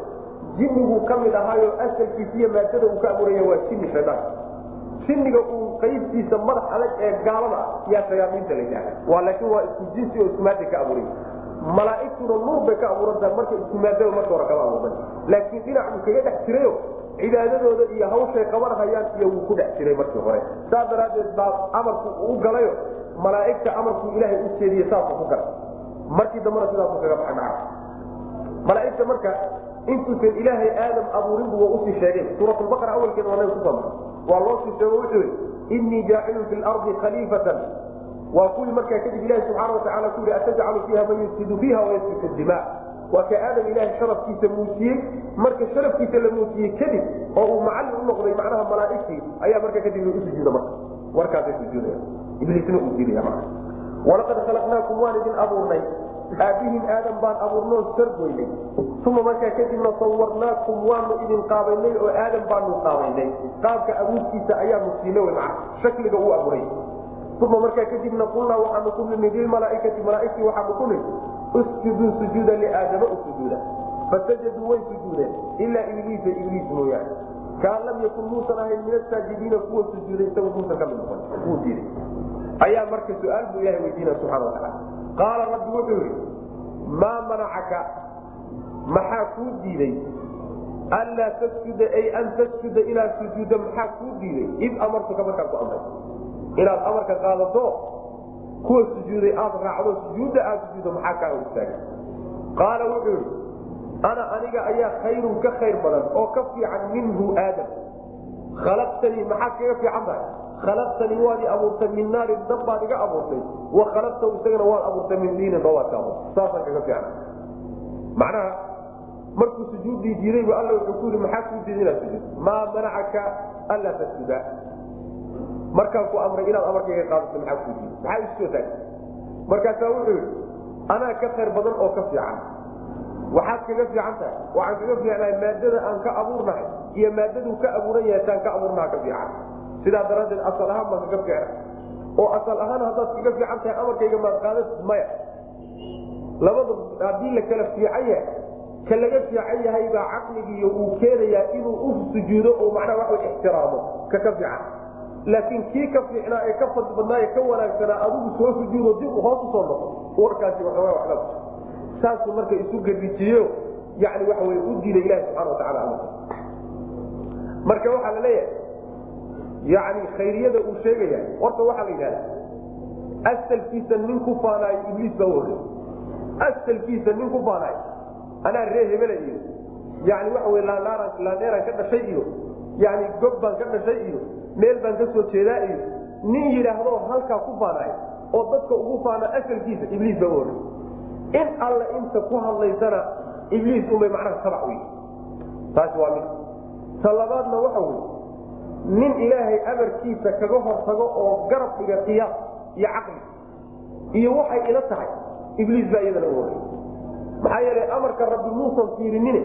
jinniguu ka mid ahaayo asalkiisiiyo maadada uu ka abuuraya waa jinni shaydaan. Jinniga uu qaybtiisa madax adag ee gaalada ah yaa shayaaiinta la yidhahda waa laakiin waa isku jinsi oo isku maada ka abuuray malaaigtuna nuur bay ka abuurantaha marka isku maadaba marka hore kama abuuran laakiin dhinac uu kaga dhex jirayo cibaadadooda iyo hawshay qabanhayaan iyo wuu ku dhex jiray markii hore. Saas daraaddeed baa amarku uu galayo malaaigta amarkuu ilaahay u jeediye saasuu ku galay. Markii dambena sidaasu kaga baxay maca malaaigta marka intuusan ilaahay aadam abuurinbu waa u sii sheegay suuratulbaqara awalkeeda waa ku soo maray waa loo sii sheego wuxuu yii innii jaacilun fi lardi khaliifatan. Waa kuwii markaa kadib ilahi subxaana watacaala ku yihi atajcalu fiiha man yufsidu fiiha wayasfiku dima waa ka aadam ilaahay sharafkiisa muujiyey. Marka sharafkiisa la muujiyey kadib oo uu macallin u noqday macnaha malaa'igtii ayaa marka kadib u sujuuda marka. Warkaasay sujuudaya ibliisna uu diidaya walaqad khalaqnaakum waan idin abuurnay aabihin aadam baan abuurnoo sargoynay uma markaa kadibna sawarnaakum waanu idin qaabaynay oo aadam baanu qaabaynay. Qaabka abuurkiisa ayaanu siina wy maa shakliga uu abuuray. Uma markaa kadibna qulnaa waxaanu ku nimi lilmalaaikati malaaigtii waxaanu ku nimi usjuduu sujuuda liaadama u sujuuda fasajaduu way sujuudeen. Ilaa ibliisa ibliis mooyaane. Kaan lam yakun muusan ahayn min asaajidiina kuwa sujuuday isagu muusan ka mid noqon. Wuu diiday. Ayaa marka su'aal buu ilahay weydiinaya subxana watacaala qaala rabbi wuxuu yihi maa manacaka maxaa kuu diiday anlaa tasjuda ay an tasjuda inaad sujuudda maxaa kuu diiday id amartuka markaan ku amray inaad amarka qaadato kuwa sujuuday aad raacdo sujuudda aad sujuuddo maxaa kaa hor istaagay qaala wuxuu yihi ana aniga ayaa khayrun ka khayr badan oo ka fiican minhu aadam khalaqtanii maxaad kaga fiican tahay khalaqtanii waad i abuurtay min naarin dab baad iga abuurtay. Wa khalaqtahu isagana waad abuurtay min diinin doobaad ka abuurtay. Saasaan kaga fiicna macnaha markuu sujuuddii diiday bu alla wuxuu ku yidhi maxaa kuu diiday inaad sujuud maa manacaka anlaa tasjuda. Markaan ku amray inaad amarkayga qaadato maxaa kuu diiday? Maxaa isu soo taagay? Markaasaa wuxuu yidhi anaa ka khayr badan oo ka fiican. Waxaad kaga fiican tahay. Waxaan kaga fiicnahay maadada aan ka abuurnahay iyo maadaduu ka abuuran yahay taan ka abuurnaha ka fiican. Sidaa daraaddeed asal ahaan baan kaga fiicna oo asal ahaan haddaad kaga fiican tahay amarkayga maad qaadatid maya. Labada haddii la kala fiican yahay ka laga fiican yahay baa caqligiiyo uu keenayaa inuu u sujuudo oo macnaha waxa ixtiraamo ka ka fiican. Laakiin kii ka fiicnaa ee ka badnaa ee ka wanaagsanaa adigu soo sujuudo dib hoos u soo noqo. Warkaasi waxoogaa waxla saasuu marka isu garijiyo yani waxa wey u diiday ilahi subxana watacala amarka marka waxaa la leeyahay yani khayriyada uu sheegaya horta waxaa la yidhahda asalkiisa nin ku faanaayo ibliis baa uhorey asalkiisa nin ku faanaayo. Anaa ree hebela iyo yani waxa wey laandheeraan ka dhashay iyo yani gob baan ka dhashay iyo meel baan ka soo jeedaa iyo nin yidhaahdo halkaa ku faanaayo oo dadka ugu faana asalkiisa ibliis baa uhorey in alla inta ku hadlaysana ibliis unbay macnaha tabac u taasi waa mid ta labaadna waxa wey nin ilaahay amarkiisa kaga hortago oo garab dhiga qiyaas iyo caqli iyo waxay ila tahay ibliis baa iyadana horey maxaa yeelay amarka rabbi muusan fiirinine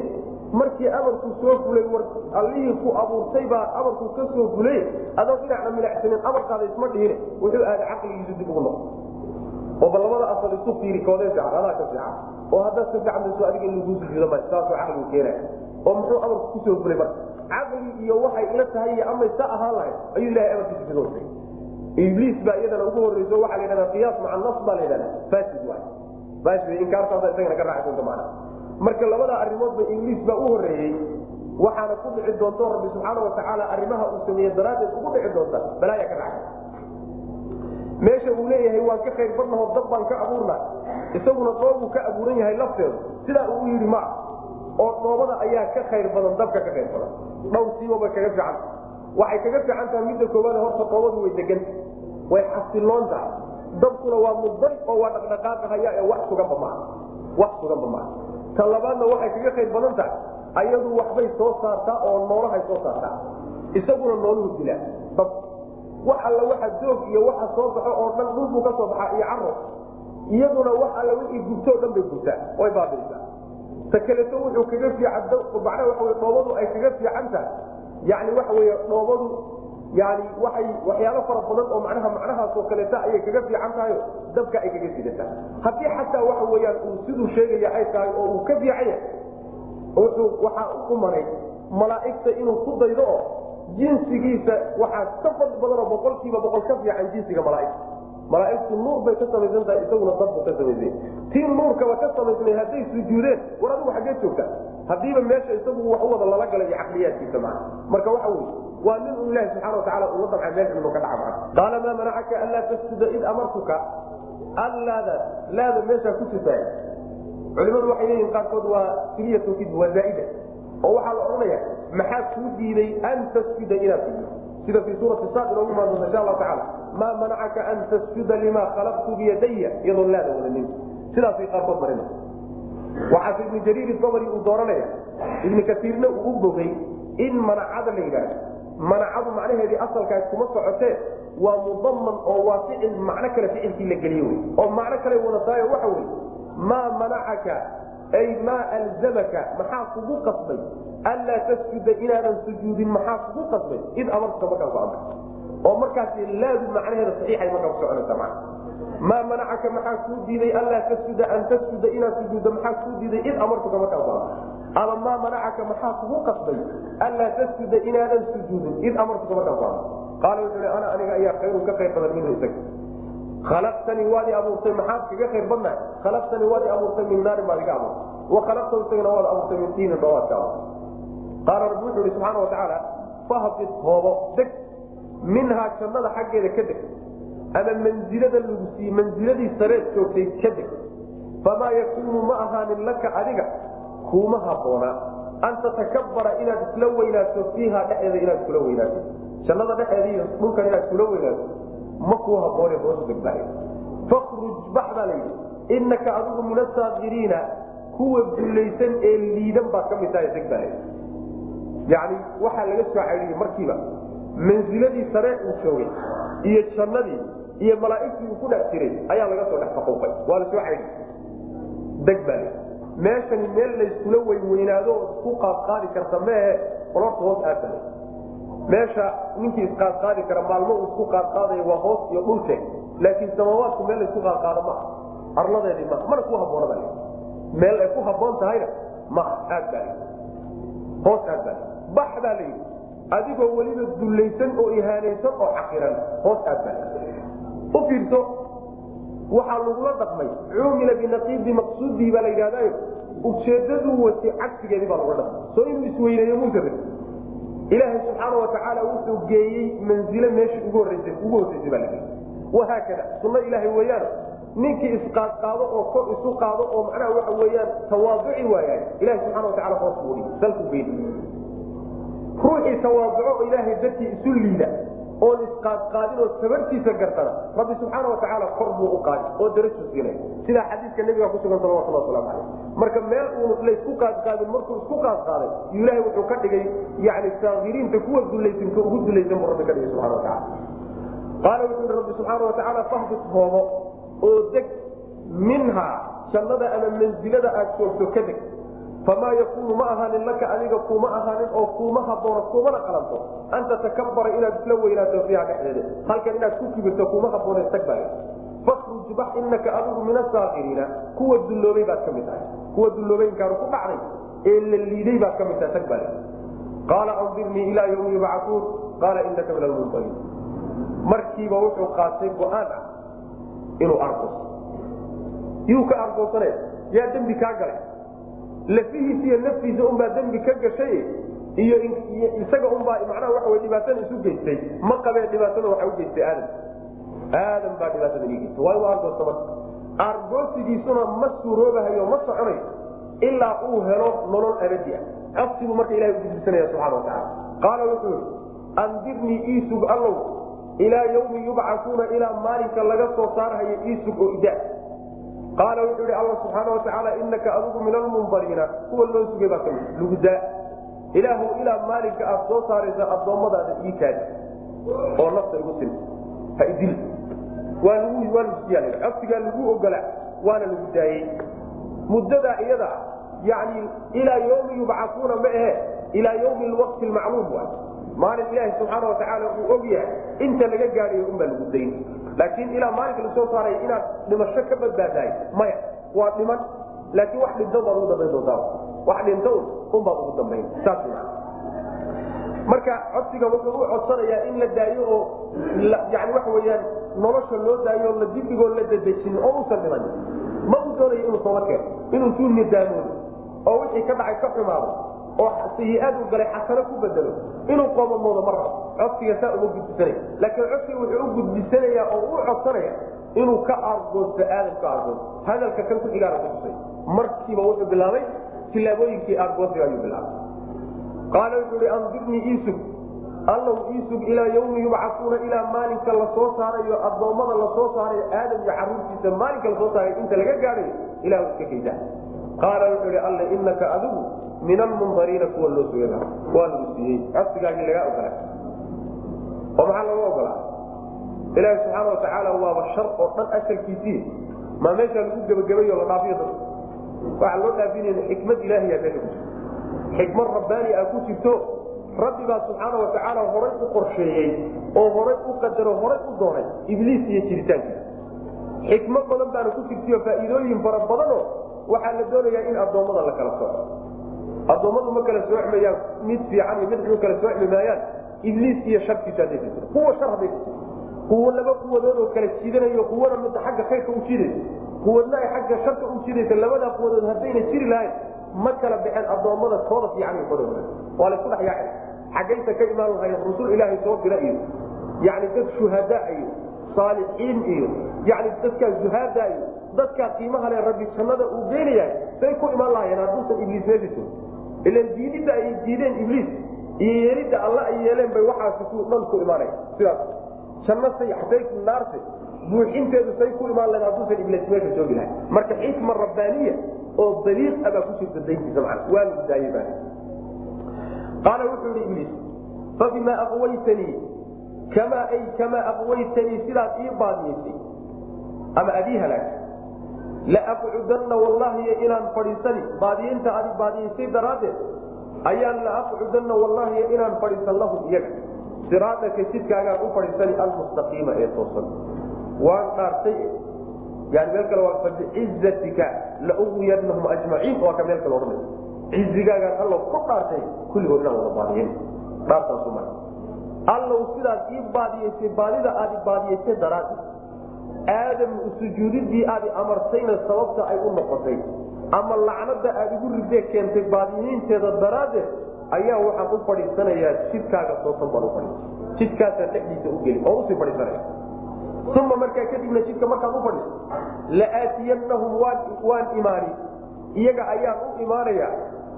markii amarku soo fulay war allihii ku abuurtay baa amarku ka soo fulay adoo dhinacna milacsanin amarkaada isma dhihine wuxuu aada caqligiisu dib ugu noqo oo bal asal isu fiiri koodee fiican adaa ka fiican. Oo haddaad ka fiican bayso adiga in laguu sujuudo ma saasuu caqligu keenaya oo muxuu amarku ku soo fulay marka caqli iyo waxay ila tahay iyo amay sa ahaan lahayd ayuu ilahay amarkiisa kaga hortay ibliis baa iyadana ugu horeyso waxaa la yidhahdaa qiyaas maca nas baa la yidhahdaa fasid waay. Fasid inkaartaasa isagana ka raaci doonta macna. Marka labada arrimoodba ibliis baa u horeeyey waxaana ku dhici doonto rabbi subxaana watacaala arrimaha uu sameeye daraaddeed ugu dhici doonta balaaya ka dhacay meesha uu leeyahay waan ka khayr badnaho dab baan ka abuurna isaguna dhoobuu ka abuuran yahay lafteedu sidaa uu yidhi ma oo dhoobada ayaa ka khayr badan dabka ka khayr badan. Dhowr siibabay kaga fiican. Waxay kaga fiican tahay midda koowaad horta dhoobadu way deganta way xasiloon tahay. Dabkuna waa mudday oo waa dhaqdhaqaaqahaya ee wax suganba maaha wax suganba maaha ta labaadna waxay kaga khayr badan tahay. Ayadu waxbay soo saartaa oo noolahay soo saartaa. Isaguna nooluhu dilaa. Dab wax alla waxa doog iyo waxa soo baxo oo dhan dhulbuu ka soo baxaa iyo caro iyaduna wax alla wixii gubto o dhan bay gubtaa. Way baabiisaa ta kaleto wuxuu kaga fiican macnaha wey dhoobadu ay kaga fiican tahay yani waxa weeye dhoobadu yani waxay waxyaalo fara badan oo macnaha macnahaasoo kaleeta ayay kaga fiican tahay dabka ay kaga sidataa haddii xataa waxa weyaan uu siduu sheegaya ay tahay oo uu ka fiican yahay wuxuu waxaa u maray malaa'igta inuu ku daydo oo jinsigiisa waxaa ka fadli badanoo boqolkiiba boqol ka fiican jinsiga malaaigta malaaigtu nuur bay ka samaysan tahay isaguna dabbu ka samaysay. Tii nuurkaba ka samaysnay hadday sujuudeen war adigu xaggee joogta. Haddiiba meesha isagu wax u wada lala galay caqliyaadkiisa maa marka waxa wey waa nin uu ilahi subxana watacala uga damca meel inuu ka dhaca maa qaala maa manacaka anlaa tasjuda id amartuka? Allaadaas laada meeshaa ku jirtaay culimadu waxay leeyihiin qaarkood waa siliyatu kid waa zaaida. Oo waxaa la odhanaya maxaa kuu diiday an tasjuda inaad sujuud sida fii suurati saad inoogu imaan doonta insha allahu tacala maa manacaka an tasjuda lima khalaqtu biyadaya iyadoo laada wadanin sidaasay qaarkood marina waxaase ibnu jariir dabri uu dooranaya. Ibnu kasiirna uu u bogay in manacada la yidhaahdo. Manacadu macnaheedii asalkaas kuma socotee waa mudaman oo waa ficil macno kale ficilkii la geliye wy oo macno kale wadataayo waxa wey maa manacaka ay maa alzamaka maxaa kugu qasbay? Anlaa tasjuda inaadan sujuudin maxaa kugu qasbay? Id amartuka amray oo markaasi laadu macnaheeda saxiixay markaa ku soconaysa man maa manacaka maxaa kuu diiday? Anlaa tasjuda an tasjuda inaad sujuuddo maxaa kuu diiday? Id amartuka amray ama maa manacaka maxaa kugu qasbay? Anlaa tasjuda inaadan sujuudin id amartuka amray qaala wuxuu ana aniga ayaa khayrun ka khayr badan minhu isaga. Khalaqtanii waad i abuurtay maxaad kaga khayr badnahay? Khalaqtanii waad i abuurtay min naarin baad iga abuurtay. Wa khalaqtahu isagana waad abuurtay min tiinin dhoobaad ka abuurtay. Qaala rabbi wuxuu ihi subxaana watacaala fahbit hoobo deg minhaa jannada xaggeeda ka deg ama mansilada lagu siiyey mansiladii sareed joogtay ka deg famaa yakuunu ma ahaanin laka adiga kuuma habboona an tatakabara inaad isla weynaato fiiha dhexeeda inaad kula weynaato. Jannada dhexeeda iyo dhulkan inaad kula weynaato ma kuu haboone hoos degbahay fakruj bax baa layidhi inaka adigu min asaakiriina kuwa dulaysan ee liidan baad ka mid tahay degbahay yani waxaa laga soo caydhiyey markiiba mansiladii saree uu joogay iyo jannadii iyo malaa'igtii uu ku dhex jiray ayaa laga soo dhex faquuqay waa la soo caydhiyey deg baa meeshani meel layskula weynweynaado isku qaadqaadi karta meehe olorta hoos aadbale meesha ninkii isqaadqaadi kara maalmo uu isku qaadqaadaya waa hoos iyo dhulkeed. Laakiin samaawaadku meel laysku qaadqaado maaha arladeedii maaha mana ku haboona meel ay ku haboon tahayna maaha aad baa hoos aad baa bax baa layidhi adigoo weliba dullaysan oo ihaanaysan oo xaqiran hoos aadba u fiirso waxaa lagula dhaqmay cumila binaqiidi maqsuudihi baa la yidhahdayo ujeedaduu watay cagsigeedii baa lagula dhaqmay. Soo inuu isweyneeyo muusa ilaahay subxaana watacaala wuxuu geeyey manzilo meeshii ugu horreysay ugu horreysay baa lageeyey wahaakada sunno ilaahay weeyaan ninkii isqaadqaado oo kor isu qaado oo macnaha waxa weeyaan tawaaduci waayay ilahay subxana watacala hoos buu dhigi salku geyn ruuxii tawaaduco oo ilaahay dartii isu liida oon isqaadqaadin oo tabartiisa gartana rabbi subxaana watacaala kor buu u qaadi oo daraju siinay sidaa xadiiska nabiga kusugan salawatullah waslamu caleyh marka meel uunu laysku qaadqaadin markuu isku qaadqaaday ilaahay wuxuu ka dhigay yani saakiriinta kuwa dulaysanka ugu dulaysan buu rabbi ka dhigay subxana watacala qaala wuxuu yihi rabbi subxaana watacaala fahbit hoobo oo deg minhaa jannada ama mansilada aad joogto ka deg famaa yakuunu ma ahaanin laka adiga kuuma ahaanin oo kuuma haboono kuumana qalanto an tatakabara inaad isla weynaato fiiha dhexdeeda halkan inaad ku kibirto kuuma haboone tag baa fakruj bax inaka adigu min asaakiriina kuwa dulloobay baad ka mid tahay kuwa dulloobaynkaaru ku dhacday ee la liiday baad ka mid tahay tag baa qaala andirnii ilaa ywmi yubcauun qaala inaka min almunqaliin markiiba wuxuu qaatay go'aan ah inuu argooso yuu ka argoosanaya yaa dembi kaa galay lafihiisa iyo naftiisa unbaa dembi ka gashay iyo isaga unbaa macnaha waxa wey dhibaatada isu geystay ma qabee dhibaatada waxa u geystay aadam. Aadam baa dhibaatada ii geystay. Waa inu argoosta marka. Argoosigiisuna ma suuroobahayo ma soconayo ilaa uu helo nolol abadi ah. Afsibuu marka ilahay u gudbisanaya subxana wa tacala qaala wuxuu yihi andirnii iisug allow ilaa yawmi yubcauuna ilaa maalinka laga soo saarhayo iisug oo ida qaala wuxuu ihi alla subxaana watacaala inaka adigu min almundariina kuwa loo sugay baa ka mid lugdaa ilaahu ilaa maalinka aad soo saaraysa addoommadaada ii kaadi oo nafta igu sin. Ha idil. Waa lagu waa lagusiyaa codsigaa lagu ogola waana lagu daayey muddadaa iyada yani ilaa yawmi yubcauuna ma ahe ilaa yawmi lwaqti lmacluum waay. Maalin ilaahi subxaana watacaala uu og yahay inta laga gaadhayo unbaa lagu dayn laakiin ilaa maalinka la soo saaray inaad dhimasho ka badbaadahay maya waa dhiman. Laakiin wax dhinta baad ugu dambayn doontaa. Wax dhinta un unbaad ugu dambayn saas marka codsiga wuxuu u codsanayaa in la daayo oo yani waxa weyaan nolosha loo daayo la dibigoo la dadejin oo usan dhiman. Ma uu doonayo inuu sooba keeno inuu suu nidaamoodo oo wixii ka dhacay ka xumaado oo sayi-aad uu galay xasano ku bedelo inuu qoomamoodo ma rabo codsiga saa uma gudbisanaya. Laakiin codsiga wuxuu u gudbisanayaa oo u codsanaya inuu ka argoosto aadam ka argoosto hadalka kan ku xigaana kutusay markiiba wuxuu bilaabay tilaabooyinkii argoosiga ayuu bilaabay. Qaala wuxuu ihi andirnii iisug allow iisug ilaa yawmi yubcauuna ilaa maalinka la soo saarayo addoommada la soo saarayo aadam iyo caruurtiisa maalinka la soo saarayo inta laga gaadhayo ilah iska kayda qaala wuxuu ihi alle inaka adigu min almundariina kuwa loo sugay waa lagu siiyey. Codsigaagii lagaa ogolaa oo maxaa laga ogolaa ilaahi subxaana watacaala waaba shar oo dhan asalkiisii. Maa meeshaa lagu gebagabayo la dhaafiyo dad. Waxaa loo dhaafinayna xikmad ilaahiyaa meesha ku jirto xikmad rabbaani ah ku jirto. Rabbi baa subxaana watacaala horay u qorsheeyey oo horay u qadaro horay u doonay ibliis iyo jiritaankiisa. Xikmad badan baana ku jirtaiyo faa'iidooyin fara badanoo waxaa la doonayaa in addoommada la kala soco addoommadu ma kala soocmayaan mid fiican iyo mid xun kala soocmi maayaan ibliis iyo sharkiisa hadday jirto kuwa shar hadday jirto kuwa laba quwadood oo kala jiidanayo kuwana midda xagga khayrka u jiidaysa quwadna ay xagga sharka u jiidaysa labadaa quwadood haddayna jiri lahayn ma kala baxeen addoommada kooda fiican iyo kooda waa laysku dhex yaacay. Xaggaysa ka imaan lahayn rusul ilaahay soo dira iyo yani dad shuhadaa iyo saalixiin iyo yani dadkaa zuhaada iyo dadkaa qiimaha le rabbi jannada uu geynayahay say ku imaan lahayeen hadduusan ibliis ilan diididda ay diideen ibliis iyo yeelidda alla ay yeeleen bay waxaasi ku dhan ku imaanaya sidaas janno say say naarse buuxinteedu say ku imaan lahayn hadduusan ibliis meesha joogi lahayn marka xikma rabbaaniya oo daliiq a baa ku jirta dayntiisa macana waa lagu daayey baa. Qaala wuxuu yihi ibliis fabima aqwaytanii kamaa ay kamaa aqwaytanii sidaad ii baadiyeysay ama adii halaagtay laaqcudanna wallahi inaan fadhiisani baadiyeynta adi baadiyeysay daraaddeed ayaan laaqcudanna wallahi inaan fadhiisan lahum iyaga siraadaka jidkaagaan u fadhiisani almustaqiima ee toosan waan dhaartay yani meel kale waa fabicizatika lauwiyanahum ajmaciin waa ka meel kale odhanay cizigaagaan allo ku dhaartay kulligood inaan wada baadiyen dhaartaasu mara allow sidaad ii baadiyeysay baadida aad i baadiyeysay daraadi aadam sujuudidii aad amartayna sababta ay u noqotay. Ama lacnada aad igu ridee keentay baadiyiinteeda daraaddeed ayaa waxaan u fadhiisanayaa jidkaaga toosan baan u fadhiisa jidkaasaan dhexdiisa u geli oo u sii fadhiisanaya. Uma markaa kadibna jidka markaad u fadhiiso la'aatiyanahum waan imaani iyaga ayaan u imaanaya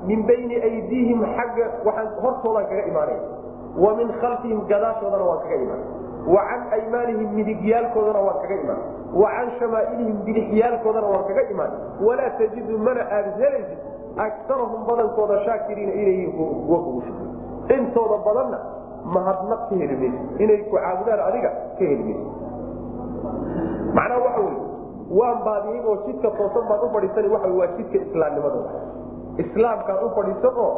min bayni aydiihim xagga waxaan hortoodaan kaga imaanaya. Wa min khalfihim gadaashoodana waan kaga imaan wa can aymaanihim midigyaalkoodana waan kaga imaan. Wa can shamaailihim bidixyaalkoodana waan kaga imaan. Walaa tajidu mana aad helaysid akarahum badankooda shaakiriina inay kuwa intooda badanna mahadnaq ka heli mayso inay ku caabudaan adiga ka heli mayso macnaha waxa wey waan baadiyin oo jidka toosan baan u fadhiisana waa waa jidka islaamnimadooda islaamkaan u fadhiisan oo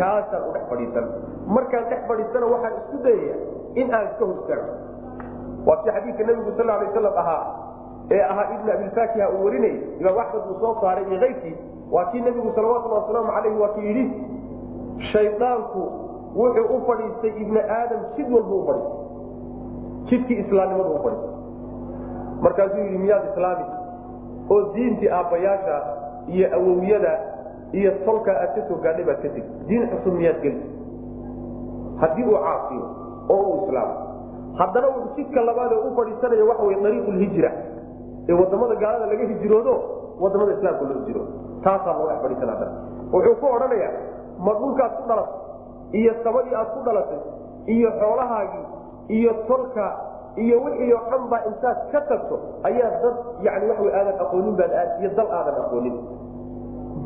kaasaan u dhex fadhiisan. Markaan dhex fadhiisana waxaan isku dayaya in aan ka hostaago waa si xadiidka nabigu sal lay aslam ahaa ee ahaa ibn abilfakiha uu warinayay imaam axmed uu soo saaray iyo keyrkii waa kii nabigu salawatulli wasalaamu alayhi waa kii yidhi shaydaanku wuxuu u fadhiistay ibni aadam jid walbu u fadhiistay. Jidkii islaamnimadu u fadhiistay. Markaasuu yidhi miyaad islaami? Oo diintii aabbayaasha iyo awowyada iyo tolkaa aad ka soo gaadhay baad ka tegi. Diin cusub miyaad geli. Haddii uu caasiyo oo uu islaamo haddana jidka labaad ee u fadhiisanaya waxa wey ariiqu lhijra ee waddamada gaalada laga hijroodo waddamada islaamka loo hijroodo. Taasaa loo dhex fadhiisan haddana. Wuxuu ku odhanayaa ma dhulkaad ku dhalatay iyo sabadii aad ku dhalatay iyo xoolahaagii iyo tolka iyo wixii oo dhan baa intaad ka tagto ayaa dad yani waxa aadan aqoonin baad aad iyo dal aadan aqoonin.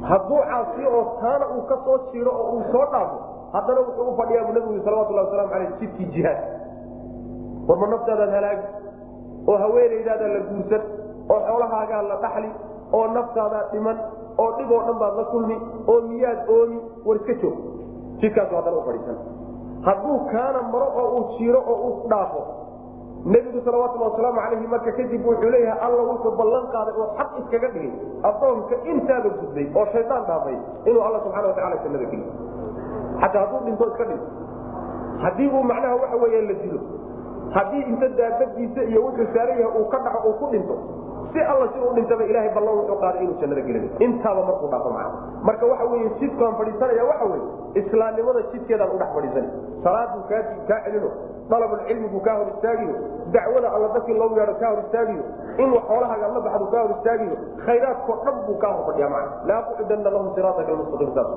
Hadduu caasiyo oo taana uu ka soo jiiro oo uu soo dhaafo haddana wuxuu u fadhiyaa bu nabigu salawatullah waslamu aleyh jidkii jihaad warma naftaadaad halaagi oo haweenaydaadaa la guursan oo xoolahaagaa la dhaxli oo naftaadaa dhiman oo dhib oo dhan baad la kulmi oo miyaad oomi war iska joog. Jidkaasu haddana u fadhiisan. Hadduu kaana maro oo uu jiiro oo uu dhaafo nebigu salawatulli wasalaamu calayhi marka kadib wuxuu leeyahay alla wuxuu ballan qaaday oo xaq iskaga dhigay addoonka intaaba gudbay oo shaydaan dhaafay inuu alla subxana watacala jannada geliyo xataa hadduu dhinto iska dhinto haddii uu macnaha waxa weya la dilo haddii inta daabadiisa iyo wuxuu saaran yahay uu ka dhaco uu ku dhinto si alla si uu dhintaba ilahay ballan wuxuu qaaday inuu jannada gelinayo. Intaaba markuu dhaafo macna marka waxa weye jidkaan fadhiisanaya waxa weye islaamnimada jidkeedaan udhex fadhiisana salaaduu kaa kaa celino. Dalabulcilmigu kaa hor istaagiyo. Dacwada alla dadkii loo yeedho kaa hor istaagiyo. In xoolahaaga alla baxdu kaa hor istaagiyo. Khayraadkao dhan buu kaa hor fadhiya macna laa qucdanna lahum siraataka almustaqiim saas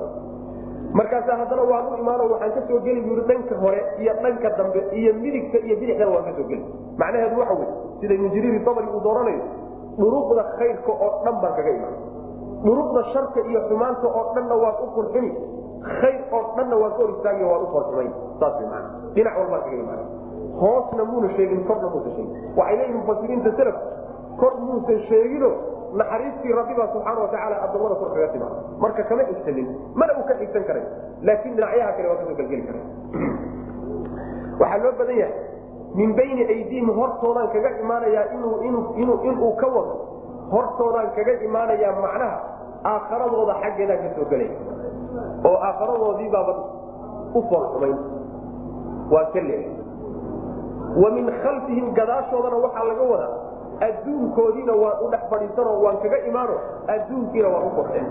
markaasa haddana waan u imaano waxaan ka soo geli yui dhanka hore iyo dhanka dambe iyo midigta iyo bidixdana waan ka soo geli macnaheedu waxa wey sida ibnu jariiri dabri uu dooranayo dhuruqda khayrka oo dhan baan kaga imaan dhuruqda sharka iyo xumaanta oo dhanna waan u qurxini. Khayr oo dhanna waan ka hor istaagi waan u korxumayn saas wy maana dhinac walbaan kaga imaan hoosna muuna sheegin korna muusan sheegin. Waxay leeyihiin mufasiriinta salaf kor muusan sheegino naxariistii rabbibaa subxaana watacaala adoomada kor kaga timaado. Marka kama xigsanin mana uu ka xigsan karay laakiin dhinacyaha kale waa ka soo gelgeli kara waxaa loo badan yahay min bayni aydiihim hortoodaan kaga imaanayaa inuu ka wado hortoodaan kaga imaanayaa macnaha aakharadooda xaggeedaan ka soo gelaya oo aakharadoodii baaba u foolxumayn. Waa ka leeya wa min khalfihim gadaashoodana waxaa laga wadaa adduunkoodiina waan u dhex fadhiisanoo waan kaga imaano adduunkiina waan u korxin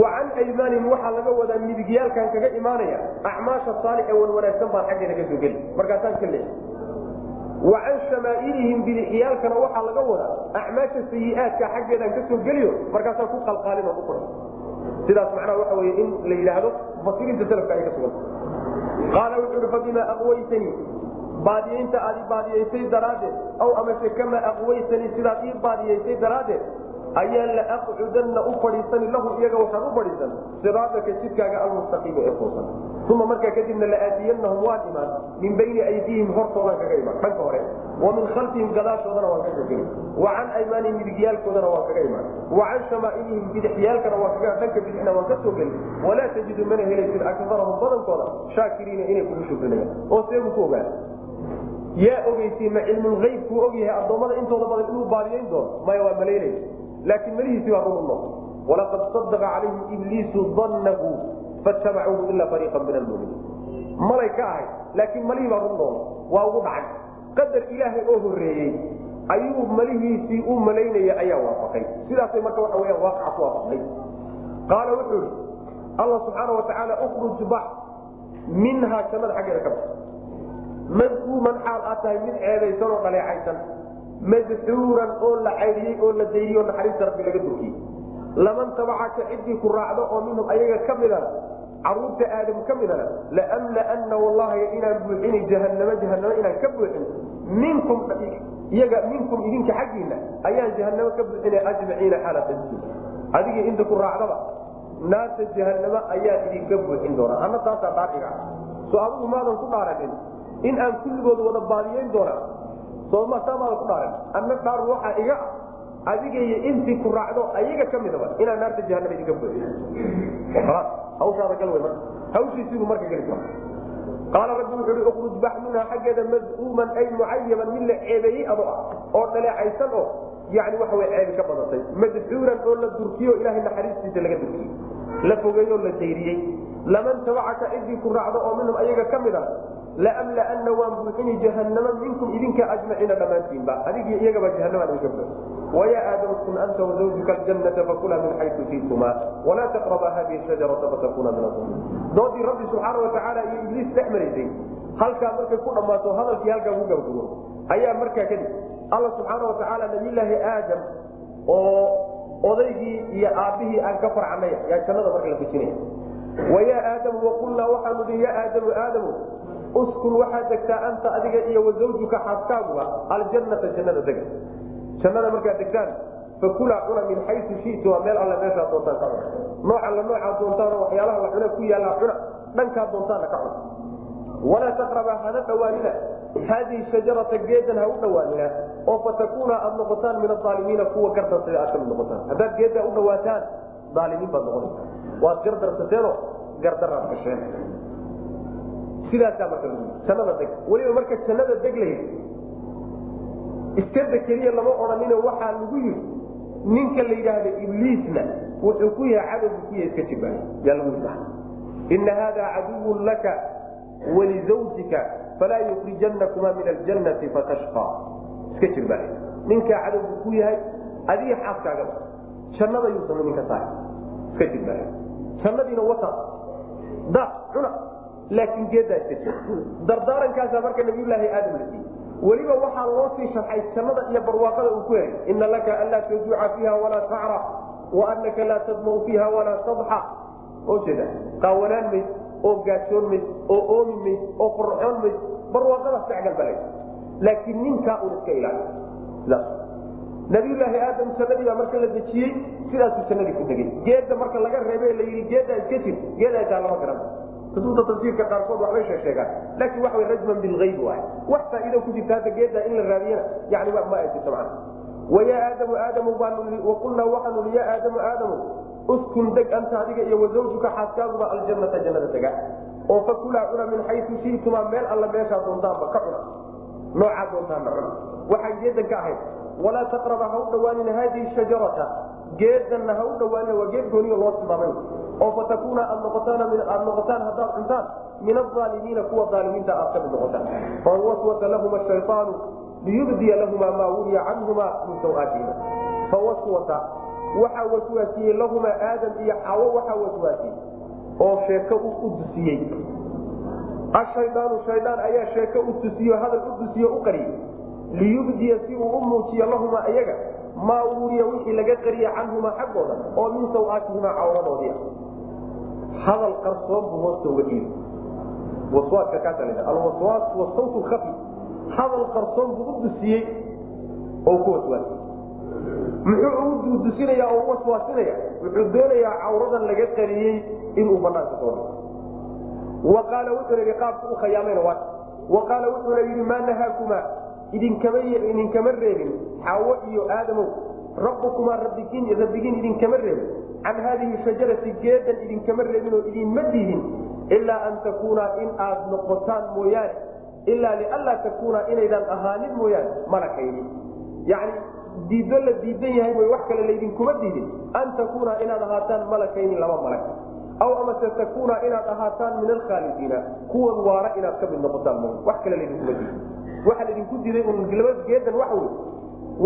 wa can aymaanihim waxaa laga wadaa midigyaalkan kaga imaanaya acmaasha saalixe wan wanaagsan baan xaggeeda ka soo geli. Markaasaan ka leeya wa shamaailihim bidixyaalkana waxaa laga wadaa acmaasha sayiaadka xaggeedaan ka soo geliyo markaasaan ku qalqaalin oo u fadhi sidaas macnaha waxa wey in la yidhaahdo mufasiriinta salafka ay ka suganta qaala wuxuu uhi fabima aqwaytanii baadiyeynta aad i baadiyeysay daraaddeed aw amase kama aqwaytanii sidaad ii baadiyeysay daraaddeed ayaa la aqcudanna u fadhiisani lahu iyaga waxaan u fadhiisan siraadaka jidkaaga almustaqiima ee kuusan. Uma markaa kadibna laaatiyanahum waan imaan min bayni aydiihim hortoodaan kaga imaan dhanka hore. Wa min khalfihim gadaashoodana waan kaga geli wa can midigyaalkoodana waan kaga imaan. Wa can shamaailihim bidixyaalkana waan kaga dhanka bidixna waan ka soo geli walaa tajidu mana helaysid akarahum badankooda shaakiriina inay kugu shukrinayaan oo seebuu ku ogaa yaa ogeysi ma cilmulhaybkuu ogyahay addoommada intooda badan inuu baadiyayn doono? Maya waa malaynaya laakiin malihiisi waa run u noqo walaqad sadaqa calayhim ibliisu dannahu fattabacuuhu ila fariiqa min almuminiin. Malay ka ahayd laakiin malihii baa run noqda waa ugu dhacay. Qadar ilaahay oo horeeyey ayuu malihiisii u malaynaya ayaa waafaqay. Sidaasay marka waxa weyaan waaqaca ku waafaqday qaala wuxuu ihi alla subxaana watacaala ukruj bax minhaa jannada xaggeeda ka bax madkuuman xaal aad tahay mid ceedaysan oo dhaleecaysan madxuuran oo la caydiyey oo la dayriyey oo naxariista rabbi laga durkiyey laman tabacaka ciddii ku raacdo oo minhum ayaga ka midana carruurta aadam ka midana laamlaana wallahi inaan buuxini jahanamo jahanamo inaan ka buuxin minkum iyaga minkum idinka xaggiina ayaan jahanamo ka buuxina ajmaciina xaaladadkiina adigii inta ku raacdaba naarta jahanamo ayaa idinka buuxin doonaa. Ana taasaa dhaariga so adigu maadan ku dhaaranin in aan kulligood wada baadiyeyn doonaa. Sooma taamaada ku dhaaran anna dhaar waxaa iga ah adiga iyo intii ku raacdo ayaga ka midaba inaan naarta jahanama idinka buuxiyo hawshaada gal wey marka. Hawshiisiibuu marka geli qaala rabbi wuxuu i ukruj bax minhaa xaggeeda mad'uuman ay mucayaban mid la ceebeeyey ado ah oo dhaleecaysan oo yani waxa way ceebi ka badatay. Madxuuran oo la durkiyo ilahay naxariistiisa laga durkiyey la fogeeyoo la dayriyey. Laman tabacaka ciddii ku raacdo oo minhum ayaga ka mid a laamlaana waan buuxini jahanama minkum idinka ajmaciina dhammaantiinba adigii iyagaba jahanama idinka aadamu kun anta wazawjuka aljanata fakula min xaysu shiituma walaa taqraba hadihi shajarata fatakuna min aalimin doodii rabbi subxaana watacaala iyo ibliis dhex maraysay halkaa markay ku dhammaato hadalkii halkaa ku gabgubo ayaa markaa kadib alla subxaana watacaala nabiyulaahi aadam oo odaygii iyo aabbihii aan ka farcanay yaa jannada marka la dejinaya wayaa aadamu waqulnaa waxaanu dii ya aadamu aadamu uskun waxaad degtaa anta adiga iyo wazawjuka xaaskaaguba aljanata jannada dega. Jannada markaad degtaan fakulaa cuna min xayu shitu waa meel alle meeshaa doontaan ka cuna. Nooc alle noocaa doontaano waxyaalaha la cuna ku yaallaa cuna dhankaa doontaana ka cuna. Walaa taqrabaa hana dhawaanina. Haadihi shajarata geedan ha u dhawaanina oo fatakuuna aad noqotaan min aalimiina kuwa gardarsada aad ka mid noqotaan. Haddaad geeddaa u dhawaataan aalimiin baad noqonaysa waad gardarsateeno gardaraad gasheen sidaasaa marka jannada deg. Weliba marka jannada deg la yidhi iskada keliya lama odhanino waxaa lagu yidhi ninka la yidhaahda ibliisna wuxuu ku yahay cadowgu ku yahay iska jibaay yaa lagu yidhi ina hada caduwun laka walizawjika falaa yukrijanakuma min aljannati fatashqa iska jirbaay ninkaa cadowgu ku yahay adiga xaaskaagaba jannada yuusan idinka saari iska jirbaay jannadiina wata. Da cuna laakiin geedaa iska jir dardaarankaasa marka nabiyulaahi aadam la siiyey. Weliba waxaa loo sii sharxay jannada iyo barwaaqada uu ku helay. Ina laka anlaa tajuuca fiiha walaa tacra wa laa tadmau fiiha walaa tadxa. Oo jeeda qaawanaan mayd oo gaajoon mayd oo oomi mayd oo qorxoon mayd barwaaqadaas balay laakiin ninkaa un iska ilaali nabiyulaahi aadam jannadii baa marka la dejiyey sidaasuu jannadii ku degay. Geedda marka laga reebe la yidhi geeddaa iska jir geedaa taa lama garan kutubta tafsiirka qaarkood waxbay sheegsheegaan. Laakiin waxa rajman bilgayb waay. Wax faa'iido ku jirta hadda geeddaa in la raadiyana yani ma jirto macna wayaa aadamu aadamu baanu waqulnaa waxaanu li ya aadamu aadamu uskun deg anta adiga iyo wazawjuka xaaskaaguba aljannata jannada dega oo fakulaa cuna min xayu shiitumaa meel alla meeshaa doontaanba ka cuna. Noocaa doontaanna cuna waxaan geedan ka ahayd walaa taqraba ha u dhawaanina haadihi shajarata. Geedanna ha u dhawaanina waa geed gooniyo loo tilmaamay oo fatakuuna aad noqotaan aad noqotaan haddaad cuntaan min aalimiina kuwa aalimiinta aad ka mid noqotaan fawaswasa lahuma shayaanu liyubdiya lahuma maa wuriya canhuma min sawaatihima fawaswasa waxaa waswaasiyey lahumaa aadam iyo xawo waxaa waswaasiyey oo sheeko u dusiyey ashayaanu shayaan ayaa sheeko u tusiyo hadal u dusiyo u qariyey liyubdiya si uu u muujiyo lahumaa iyaga maa wuriya wixii laga qariya canhumaa xaggooda oo min sawaatihimaa cawradoodii hadal qarsoon buu hoosta uga dhiibi waswaaska kaasa alwaswaas wasawt lkhafi hadal qarsoon buu u dusiyey oo ku waswaasiyey muxuu ugu dusinaya oo u waswaasinaya wuxuu doonayaa cawradan laga qariyey inuu banaanka soo dhigo. Wa qaala wuxuuna yidhi qaabku u khayaamayna waa wa qaala wuxuuna yidhi maa nahaakumaa? Idinkama idinkama reebin. Xaawo iyo aadamow rabbukumaa rabbigiin idinkama reebin can haadihi shajarati geedan idinkama reebin oo idinma dihin ilaa an takuunaa in aad noqotaan mooyaane ilaa lianlaa takuunaa inaydan ahaanin mooyaane malakayni yani diiddo la diidan yahay way wax kale laydinkuma diidin an takuunaa inaad ahaataan malakayni laba malag aw amase takuuna inaad ahaataan min alkhaalidiina kuwan waara inaad ka mid noqotaan m wax kale laidinkuma diiday waxaa laidinku diiday un laba geedan waxa wey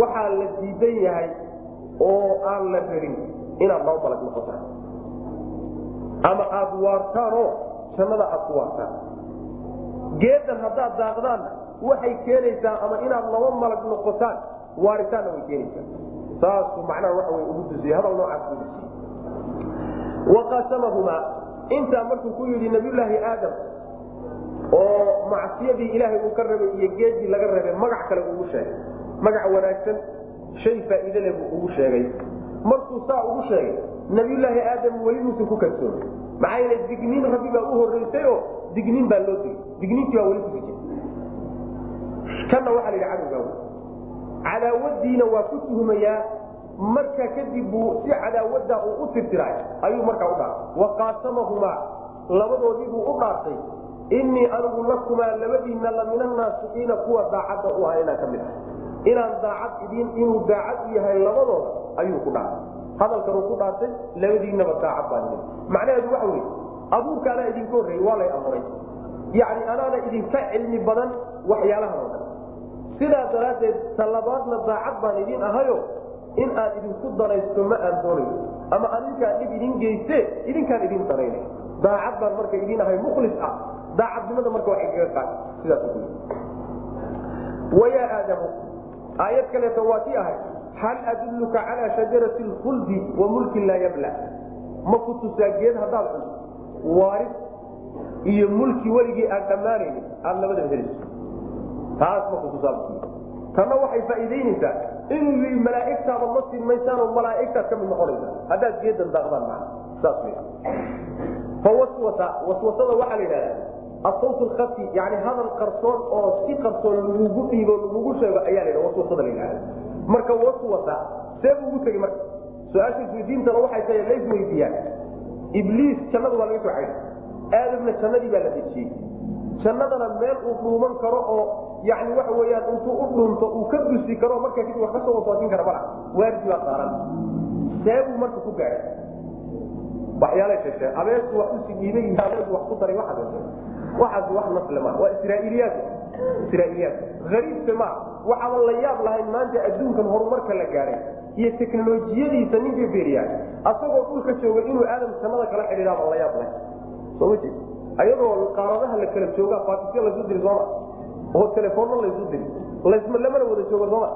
waxaa la diidan yahay oo aan la rabin inaad laba balag noqotaan ama aada waartaanoo jannada aad ku waartaan. Geedan haddaad daaqdaanna waxay keenaysaa ama inaad laba malag noqotaan waaritaanna way keenaysaa. Saasuu macnaha waxa wey ugu dusiye hadal noocaas ugu dusiye waqasamahumaa intaa markuu ku yidhi nabiyulaahi aadam oo macsiyadii ilaahay uu ka rabay iyo geedii laga rabay magac kale ugu sheegay. Magac wanaagsan shay faa'iide leh buu ugu sheegay markuu saa ugu sheegay nabiyulaahi aadam weli muusan ku kalsoomay maxaa yeele digniin rabbi baa u horeysay oo baa loo digay digniintii baa weli kusi jira kanna waxaa la yidhi cadowgaa cadaawadiina waa ku tuhumayaa marka kadib buu si cadaawadaa uu u tirtiraay ayuu markaa u dhaartay. Waqaasamahumaa labadoodii buu u dhaartay innii anigu lakumaa labadiinna la min annaasixiina kuwa daacadda u aha inaan ka mid ah inaan daacad idiin inuu daacad yahay labadooda ayuu ku dhaartay hadalkanuu ku dhaartay labadiinnaba daacad idin macnaheedu waxa weye abuurka anaa idinka horreeyey waa lay abuuray yacni anaana idinka cilmi badan waxyaalahan oo dhan sidaa daraaddeed talabaadna daacad baan idin ahayo in aan idinku danaysto ma aan doonayo. Ama adinkaan dhib idin geyste idinkaan idin danaynay. Daacad baan marka idin ahay mukhlis ah. Daacadnimada marka waxay kaga qaad sidaas wayaa aadamu aayad kaleeto waa tii ahay hal adulluka calaa shajarati lkhuldi wa mulkin laa yabla. Ma ku tusaa geed haddaad cunto waarid iyo mulki weligii aan dhammaanaynin aada labadaba helayso. Taas ma ku tusaa tanna waxay faa'iidaynaysaa inuu yii malaaigtaada ma siin maysaanoo malaaigtaad ka mid noqonaysa haddaad geedan daaqdaan maa saas w fawaswasa waswasada waxaa la yidhahdaa asawt lkafi yani hadal qarsoon oo si qarsoon lagugu dhiibo lagugu sheego ayaa la waswasada la yidhahda marka waswasa see buu ugu tegey marka. Su'aasha isweydiintana waxay tahay lays weydiiyaan. Ibliis jannadu waa laga soo cayday aadamna jannadii baa la dejiyey. Jannadana meel uu dhuuman karo oo yani waxa weyaan intuu u dhuunto uu ka dusi karo markaa kadib wax ka soo waswaasin kara mala waardi baa saaran see buu marka ku gaadhay. Waxyaalay sheegteen abeesu wax usi dhiibay iyo wax ku daray waxaas waxaas wax nasle ma waa israailiyaad israailiyaad ariibse ma waxaaba la yaab lahayn maanta adduunkan horumarka la gaadhay iyo teknolojiyadiisa ninka beeriyaa asagoo dhulka jooga inuu aadam jannada kala xidhiidaaba la yaab lahayn. Soo ma jeed ayadoo qaaradaha la kala jooga fatisya laysu diri sooma oo telefoonna laysu diri. Lasma lamana wada joogo sooma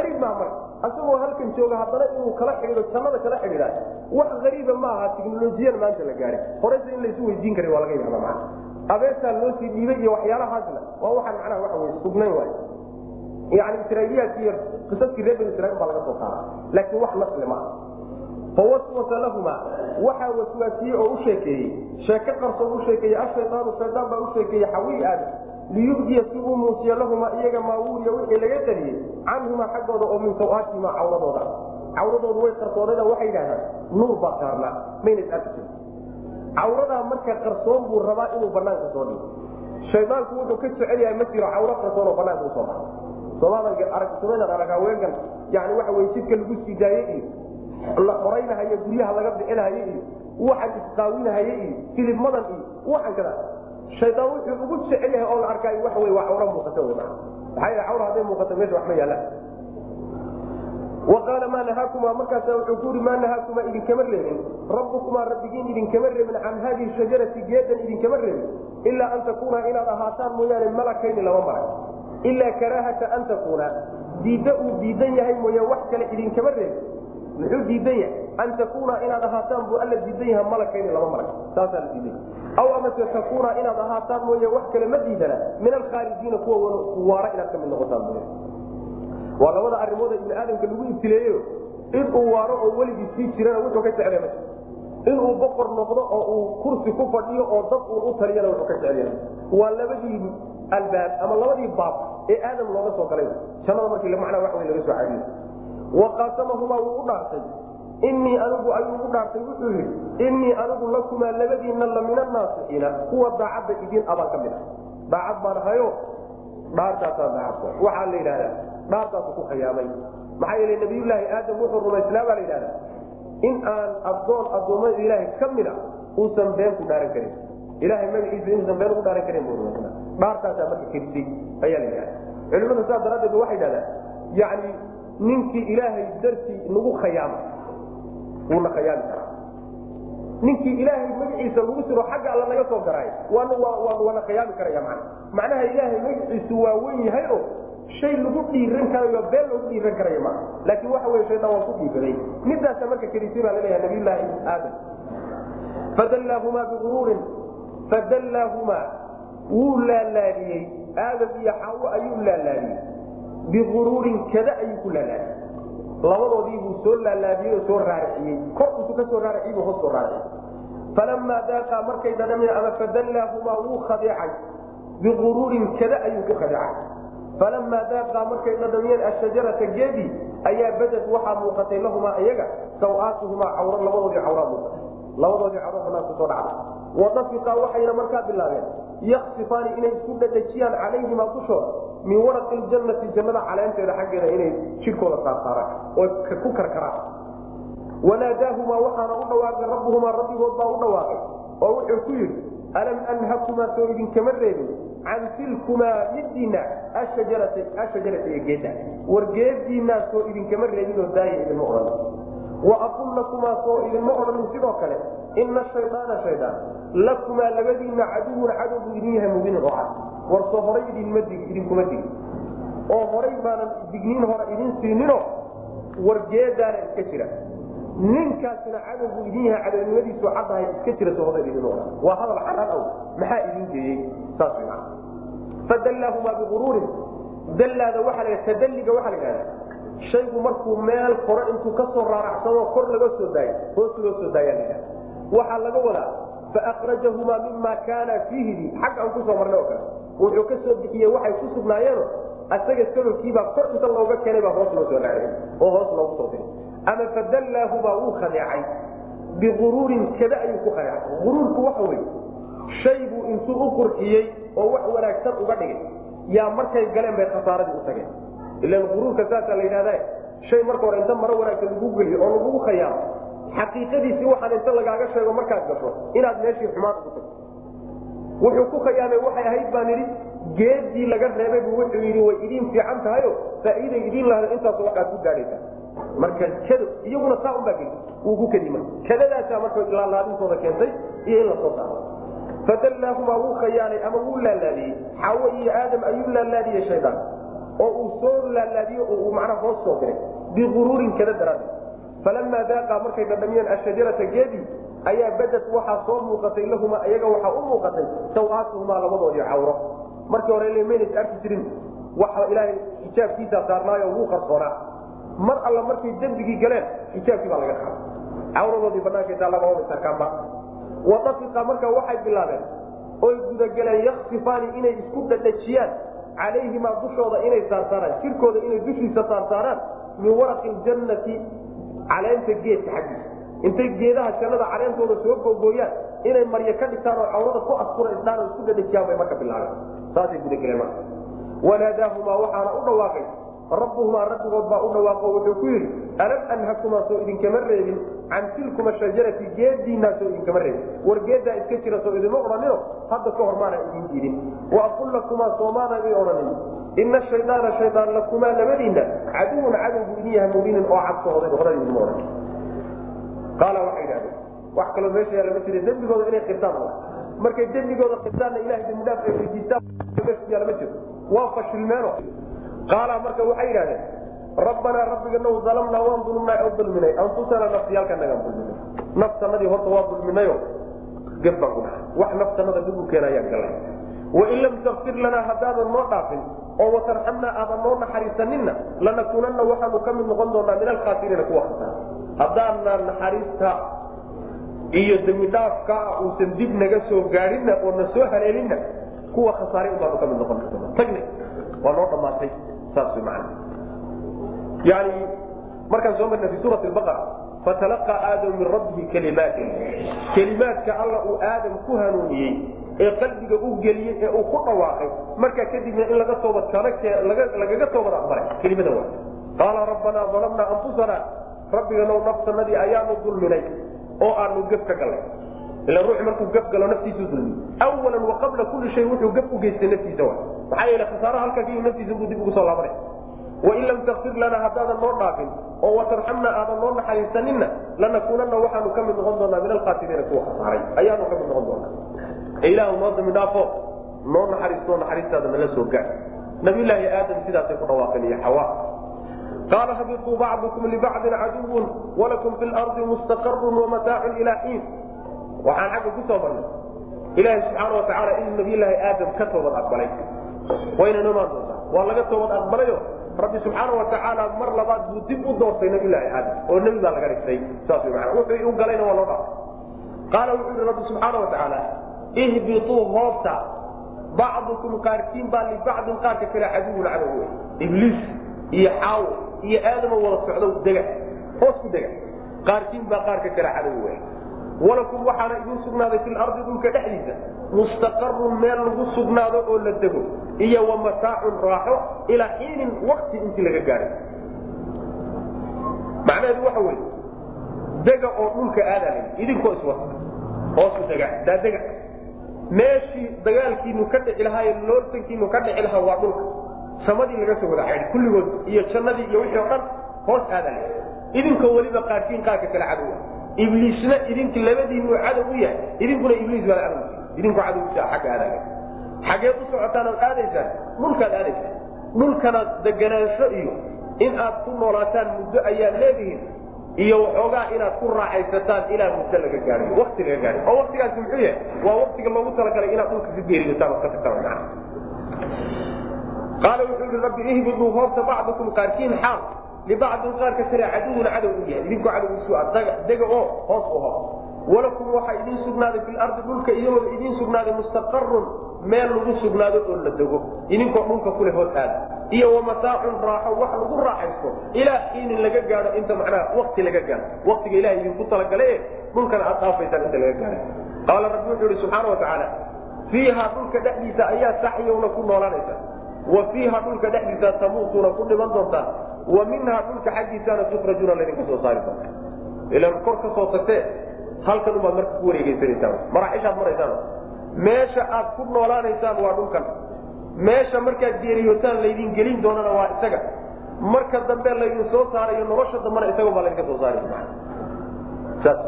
ariib maa marka. Asagoo halkan jooga haddana inuu kala xidhiido jannada kala xidhiidaa wax ariiba ma teknolojiyan maanta la gaadhay horeyse in laysu weydiin kara waa laga yaaba maa abeesaa loo sii dhiibay iyo waxyaalahaasna waa waxaan macnaha waxa wey sugnayn waay yani israailiyaadki iyo qisaskii reer banu israiil baa laga soo qaada laakiin wax nasli ma aha. Fawaswasa lahuma waxaa waswaasiyey oo u sheekeeyey sheeke qarsoon u sheekeeyey ashaydaanu shaydaan baa u sheekeeyey xawii aadam liyubdiya si uu muusiyo lahumaa iyaga maawuuriya wixii laga taliyey canhumaa xaggooda oo min sawaatihimaa cawradooda. Cawradoodu way qarsoonada waxay yidhahdaan nuur baa saarnaa mayna is cawradaa marka qarsoon buu rabaa inuu banaanka soo dhigo. Shaydaanku wuxuu ka jecel yahay ma jiro cawro qarsoon oo banaanka u soo baxa soomaadan arag haweenkan yani waxa weye jidka lagu sii daaye iyo la qoraynahayo guryaha laga bixinahaye iyo waxaan isqaawinahaye iyo filibmadan iyo waxaan kada shaydaan wuxuu ugu jecel yahay oo la arkaayo wey waa cawro muuqata wey maa maxaa yeel cawra hadday muuqato meesha waxma yaallaan waqaala maa nahaakumaa markaasa wuxuu ku yidhi maa nahaakumaa idinkama reebin. Rabbukumaa rabbigiin idinkama reebin. Can haadihi shajarati geedan idinkama reebin. Ilaa an takuuna inaad ahaataan mooyaane malakayni laba malag ilaa karaahata an takuuna. Diidda uu diidan yahay mooye wax kale idinkama reebin. Muxuu diidan yahay? An takuuna inaad ahaataan buu alla diidan yaha malakayni laba malag saasaa la diidan aw amase takuuna inaad ahaataan mooye wax kale ma diidana. Min alkhaarijiina kuwa waara inaad ka mid noqotaan waa labada arimood ibni aadamka lagu ibtileeyo. Inuu waaro oo weligii sii jirana wuxuu ka jeclay ma inuu boqor noqdo oo uu kursi ku fadhiyo oo dad uun u taliyana wuxuu ka jeclaya waa labadii albaab ama labadii baab ee aadam looga soo galay. Jannada markii macnaa wax wey laga soo cadiyo waqaasamahumaa wuu u dhaartay. Inii anigu ayuu u dhaartay wuxuu yidhi inii anigu lakumaa labadiinna la min annaasixiina kuwa daacadda idiin abaan ka mid ah daacad baan ahayo dhaartaasaa daacadka waxaa la yidhahdaa dhaartaasu ku khiyaamay maxaa yeele nabiyullaahi aadam wuxuu rumaysnaa baa la yidhahdaa in aan addoon addoommada ilaahay ka mid a uusan been ku dhaaran karin. Ilahay magaciisa inuusan been ugu dhaaran karin bu dhaartaasaa marka kadisay ayaa la yidhahda culimada saas daraaddeed waxay dhahdaan yani ninkii ilaahay dartii nagu khayaamay wuuna khayaami karaa. Ninkii ilaahay magaciisa lagu siro xagga alla naga soo garaay waana khayaami karaya man macnaha ilaahay magaciisu waa wen yahay oo shay lagu dhiiran karayo been lagu dhiiran karayo maa laakiin waxa wey shaytaan waa ku dhiibaday midaasa marka kadisay baa laleeyaha nabiyullaahi aadam. Fadallaahumaa biuruurin fadallaahumaa wuu laalaadiyey. Aadam iyo xaawo ayuu laalaadiyey. Biuruurin kada ayuu ku laalaadiyey. Labadoodii buu soo laalaadiyey oo soo raariciyey. Kor intuu ka soo raariciyey buu hoos soo falamaa daaqaa markay dhadhameen ama fadallaahumaa wuu khadeecay. Biuruurin kada ayuu ku khadeecay falamaa daaqaa markay dhadhamiyeen ashajarata geedii ayaa badad waxaa muuqatay lahumaa iyaga sawaatuhumaa cawra labadoodii cawraa muuqatay labadoodii cawra banaanku soo dhacda wadafiqaa waxayna markaa bilaabeen yaksifaani inay isku dhadhajiyaan calayhimaa dushooda min waraqi ljannati jannada caleenteeda xaggeeda inay jidhkooda saarsaaraan oo ku karkaraan wanaadaahumaa waxaana u dhawaaqay rabbuhumaa rabbigood baa u dhawaaqay oo wuxuu ku yidhi alam anhakumaa soo idinkama reebin can tilkumaa midiina ashajarata iyo geedda war geediinaa soo idinkama reebin oo daaya idinma odhan wa aqul lakumaa soo idinma odhanin sidoo kale ina shayaana shayaan lakumaa labadiina caduwun cadow buu idin yahay mubinin oo cad war soo horay idinma idinkuma digin oo horay baanan digniin hore idin siinino war geedaana iska jira ninkaasina cadow buu idin yahay cadownimadiisu caddahay iska jira odhan waa hadal caraan aw maxaa idin geeyey fadallaahumaa biuruurin dallaada waaa la tadalliga waxaa la yidhahda shaygu markuu meel kore intuu ka soo kor laga soo daayo hoos loo soo daaya waxaa laga wadaa fakrajahumaa mima kaana fiihidi xagga aan ku soo marnay oo kale. Wuxuu ka soo waxay ku sugnaayeeno asaga sababkiibaa kor inta looga keenay baa hoos loo soo raaciyey oo hoos loogu soo diray ama fadallaahumaa wuu khadeecay. Biuruurin kada ayuu ku khadeecay. Uruurku waxa weye shay buu intuu u qurxiyey oo wax wanaagsan uga dhigay. Yaa markay galeen bay khasaaradii u tageen. Ilan uruurka saasaa la yidhahda shay marka hore inta maro wanaagsan lagu geliyo oo lagugu khayaamo xaqiiqadiisii waxaan inta lagaaga sheego markaad gasho inaad meeshii xumaan ugu tagto. Wuxuu ku khayaamay waxay ahayd baan idhi geedii laga reebay buu wuxuu yidhi way idiin fiican tahayo faa'iiday idiin lahda intaas waxaad ku gaadhaysa marka kado iyaguna saa unbaa geli. Wuu ku kadima. Kadadaasaa marka laalaadintooda keentay iyo in la soo fadallaahumaa wuu khayaanay ama wuu laalaadiyey. Xaawo iyo aadam ayuu laalaadiyey shaydaan oo uu soo laalaadiyo oo uu macnaha hoos soo diray. Biuruurin kada daraaddeed. Falamaa daaqaa markay dhadhamiyeen ashajarata geedii ayaa badad waxaa soo muuqatay lahumaa iyaga waxaa u muuqatay sawaatuhumaa labadoodii cawro. Markii hore maynas arki jirin waxa ilaahay xijaabkiisaa saarnaayo wuu qarsoonaa mar alla markay dembigii galeen xijaabkii baa laga qaaday. Cawradoodii banaankataa lagaomisarkaanba wadafiqa marka waxay bilaabeen oy gudagaleen yaksifaani inay isku dhadhajiyaan calayhimaa dushooda inay saarsaaraan jirkooda inay dushiisa saarsaaraan min waraqi ljannati caleenta geedka xaggiisa. Intay geedaha jannada caleentooda soo googooyaan inay maryo ka dhigtaan oo cawrada ku askura isdhaan isku dhadhajiyaan bay marka bilaabeen. Saasay gudageleen marka. Wanaadaahumaa waxaana u dhawaaqay rabbuhumaa rabbigood baa u dhawaaqo wuxuu ku yidhi alam anhakumaa soo idinkama reebin? Can tilkuma shajarati geediinaa soo idinkama reebin? War geeddaa iska jira soo idinma odhanino hadda ka hor maana idin diidin wa aqul lakumaa soomaana i odhanin ina shayaana shayaan lakumaa labadiinna caduwun cadow buu idin yahay mubinin oo cadsooday horada idinma odhan qaala waxay idhahdeen wax kaloo meesha yaalla ma jira dembigooda inay qirtaan markay dembigooda qirtaanna ilahay dembidhaaf ay weydiistaan yaalla ma jiro waa fashilmeeno qaala marka waxay yidhahdeen rabbanaa rabbiganaw dalamnaa waan dulmnaa oo dulminay. Anfusana nafsiyaalkanagaan dulminay. Naftanadii horta waa dulminayo gef baan ku dhahay wax naftanada dib u keenayaan galay wain lam takfir lanaa haddaadan noo dhaafin oo watarxamnaa aadan noo naxariisaninna lanakuunanna waxaanu ka mid noqon doonaa min alkhaasiriina kuwa khasaar haddaanaan naxariista iyo dembidhaafka uusan dib naga soo gaadhinna oo na soo haleelinna kuwa khasaaray baanu ka mid noqon tagna waa noo macana yani markaan soo marna fi suurati albaqara fatalaqaa aadamu min rabbihi kalimaatin kelimaadka alla uu aadam ku hanuuniyey ee qalbiga u geliyey ee uu ku dhawaaqay markaa kadibna in laga toobadlagaga toobad aqbalay kelimada waa qaala rabbanaa dalamnaa anfusana. Rabbiganow nafsanadii ayaanu dulminay oo aanu gef ka galnay ila ruuxu markuu gaf galo naftiisu dulmi awalan wa kulli shay wuxuu gaf u geystay naftiisa wa maxaa yeele khasaaraha halkaa ka yimi naftiisa buu dib ugu soo laabanay wain lam takfir lana haddaadan noo dhaafin oo watarxamna aadan noo naxariisaninna lanakuunana waxaanu ka mid noqon doonaa min alkhaasiriina kuwa khasaaray ayaanu ka mid noqon doonaa ilaahu noo dhaafo noo naxariisto naxariistaada nala soo gaad nabiyulaahi aadam sidaasay ku dhawaaqeen iyo xawa. Qaala habituu bacdukum libacdin caduwun walakum fi lardi mustaqarun wamataacun ilaa xiin. Waxaan xagga ku soo marnay. Ilaahi subxaana watacaala inuu nabiyulaahi aadam ka toobad aqbalay wayna imaan doontaa waa laga toobad aqbalayo rabbi subxaana watacaala mar labaad buu dib u doortay nabiyulaahi aadam oo nebi baa laga dhigtay. Saas wy mana wuxuu u galayna waa loo dhaafay qaala wuxuu yihi rabbi subxaana watacaala ihbituu hoobta. Bacdukum qaarkiin baa libacdin qaarka kale caduwun cadow ibliis iyo xaawo iyo aadamo wada socdow dega. Hoos ku dega. Qaarkiin baa qaarka kale cadow walakum waxaana idin sugnaaday fi lardi dhulka dhexdiisa mustaqarun meel lagu sugnaado oo la dego iyo wa mataacun raaxo ilaa xiinin wakti intii laga gaahay macnaheedu waxa weye dega oo dhulka aadalay idinkoo iswata hoosu dega daadega meeshii dagaalkiinu ka dhici lahaaye loortankiinu ka dhici lahaa waa dhulka. Samadii laga soo wada xaydhi kulligood iyo jannadii iyo wixii o dhan hoos aadalay idinkoo weliba qaarkiin qaarka kale cadowa ibliisna idink labadiinu cadow u yahay idinkuna ibliis baa cadow idinku cadowsa agga aadaga xageed u socotaan ood aadaysaan dhulkaad aadaysaan. Dhulkana deganaansho iyo in aad ku noolaataan muddo ayaad leedihiin iyo waxoogaa inaad ku raaxaysataan ilaa muddo laga gaaiyo wakti laga gaaiyo oo waktigaasi muxuu yahay? Waa waktiga loogu talagalay inaad dhulka ka geeridataan oo ka tagtaan qaala wuxuu yihi rabbi ihbiduu hoobta bacdukum qaarkiin xaal libacdin qaarka kale caduwun cadow u yahay. Idinkoo cadow isu ah dega oo hoos u ho walakum waxaa idin sugnaaday fi lardi dhulka iyagooda idin sugnaaday mustaqarun meel lagu sugnaado oo la dego. Idinkoo dhulka kule hoos aada iyo wamataacun raaxo wax lagu raaxaysto. Ilaa xiinin laga gaado inta macnaha wakti laga gaado waktiga ilaha idinku talagale dhulkana aad dhaafaysaan inta laga gaado qaala rabbi wuxuu ihi subxaana watacaala fiiha dhulka dhexdiisa ayaa saxyowna ku noolaanaysa. Wa fiiha dhulka dhexdiisa tamuutuuna ku dhiman doontaan wa minhaa dhulka xaggiisaana tukrajuna laydinka soo saari doonta ilan kor ka soo tagtee halkan ubaad marka ku wareegeysanaysaan maraaxishaad maraysaan. Meesha aad ku noolaanaysaan waa dhulkan. Meesha markaad geeriyootaan laydin gelin doonana waa isaga. Marka dambe laydin soo saarayo nolosha dambena isaga baa laydinka soo saaraya. Saas.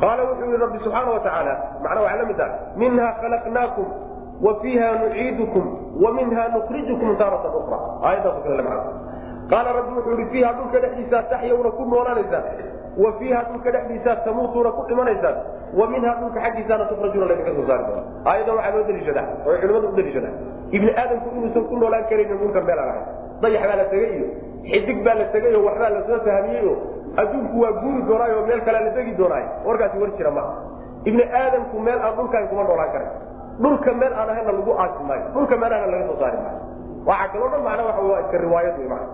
Qaala wuxuu yihi rabbi subxaana watacaala macnaa waxaa la mid ah minha khalaqnaakum wa fiiha nuciidukum wa minha nukrijukum taaratan ukra aayaddaas kale macna qaala rabbi wuxuu ihi fiiha dhulka dhexdiisaa taxyawna ku noolaanaysaan wa fiiha dhulka dhexdiisaa tamuutuuna ku dhimanaysaan. Wa minha dhulka xaggiisaana tukrajuna laydinka soo saari doona. Aayadda waxaa loo daliishadaa oo culimadu u daliishadaa ibni aadamku inuusan ku noolaan karaynin dhulkan meel aan ahay dayax baa la tegey iyo xidig baa la tegey oo waxbaa la soo fahmiyey oo adduunku waa guuri doonaayo oo meel kalea la degi doonaayo warkaasi war jira maaha ibni aadamku meel aan dhulkaan kuma noolaan karay dhulka meel aan ahayna lagu aasi maayo. Dhulka meel ahna laga soo saari maayo. Waxaa kaloo dhan macna waa iska riwaayad wey macna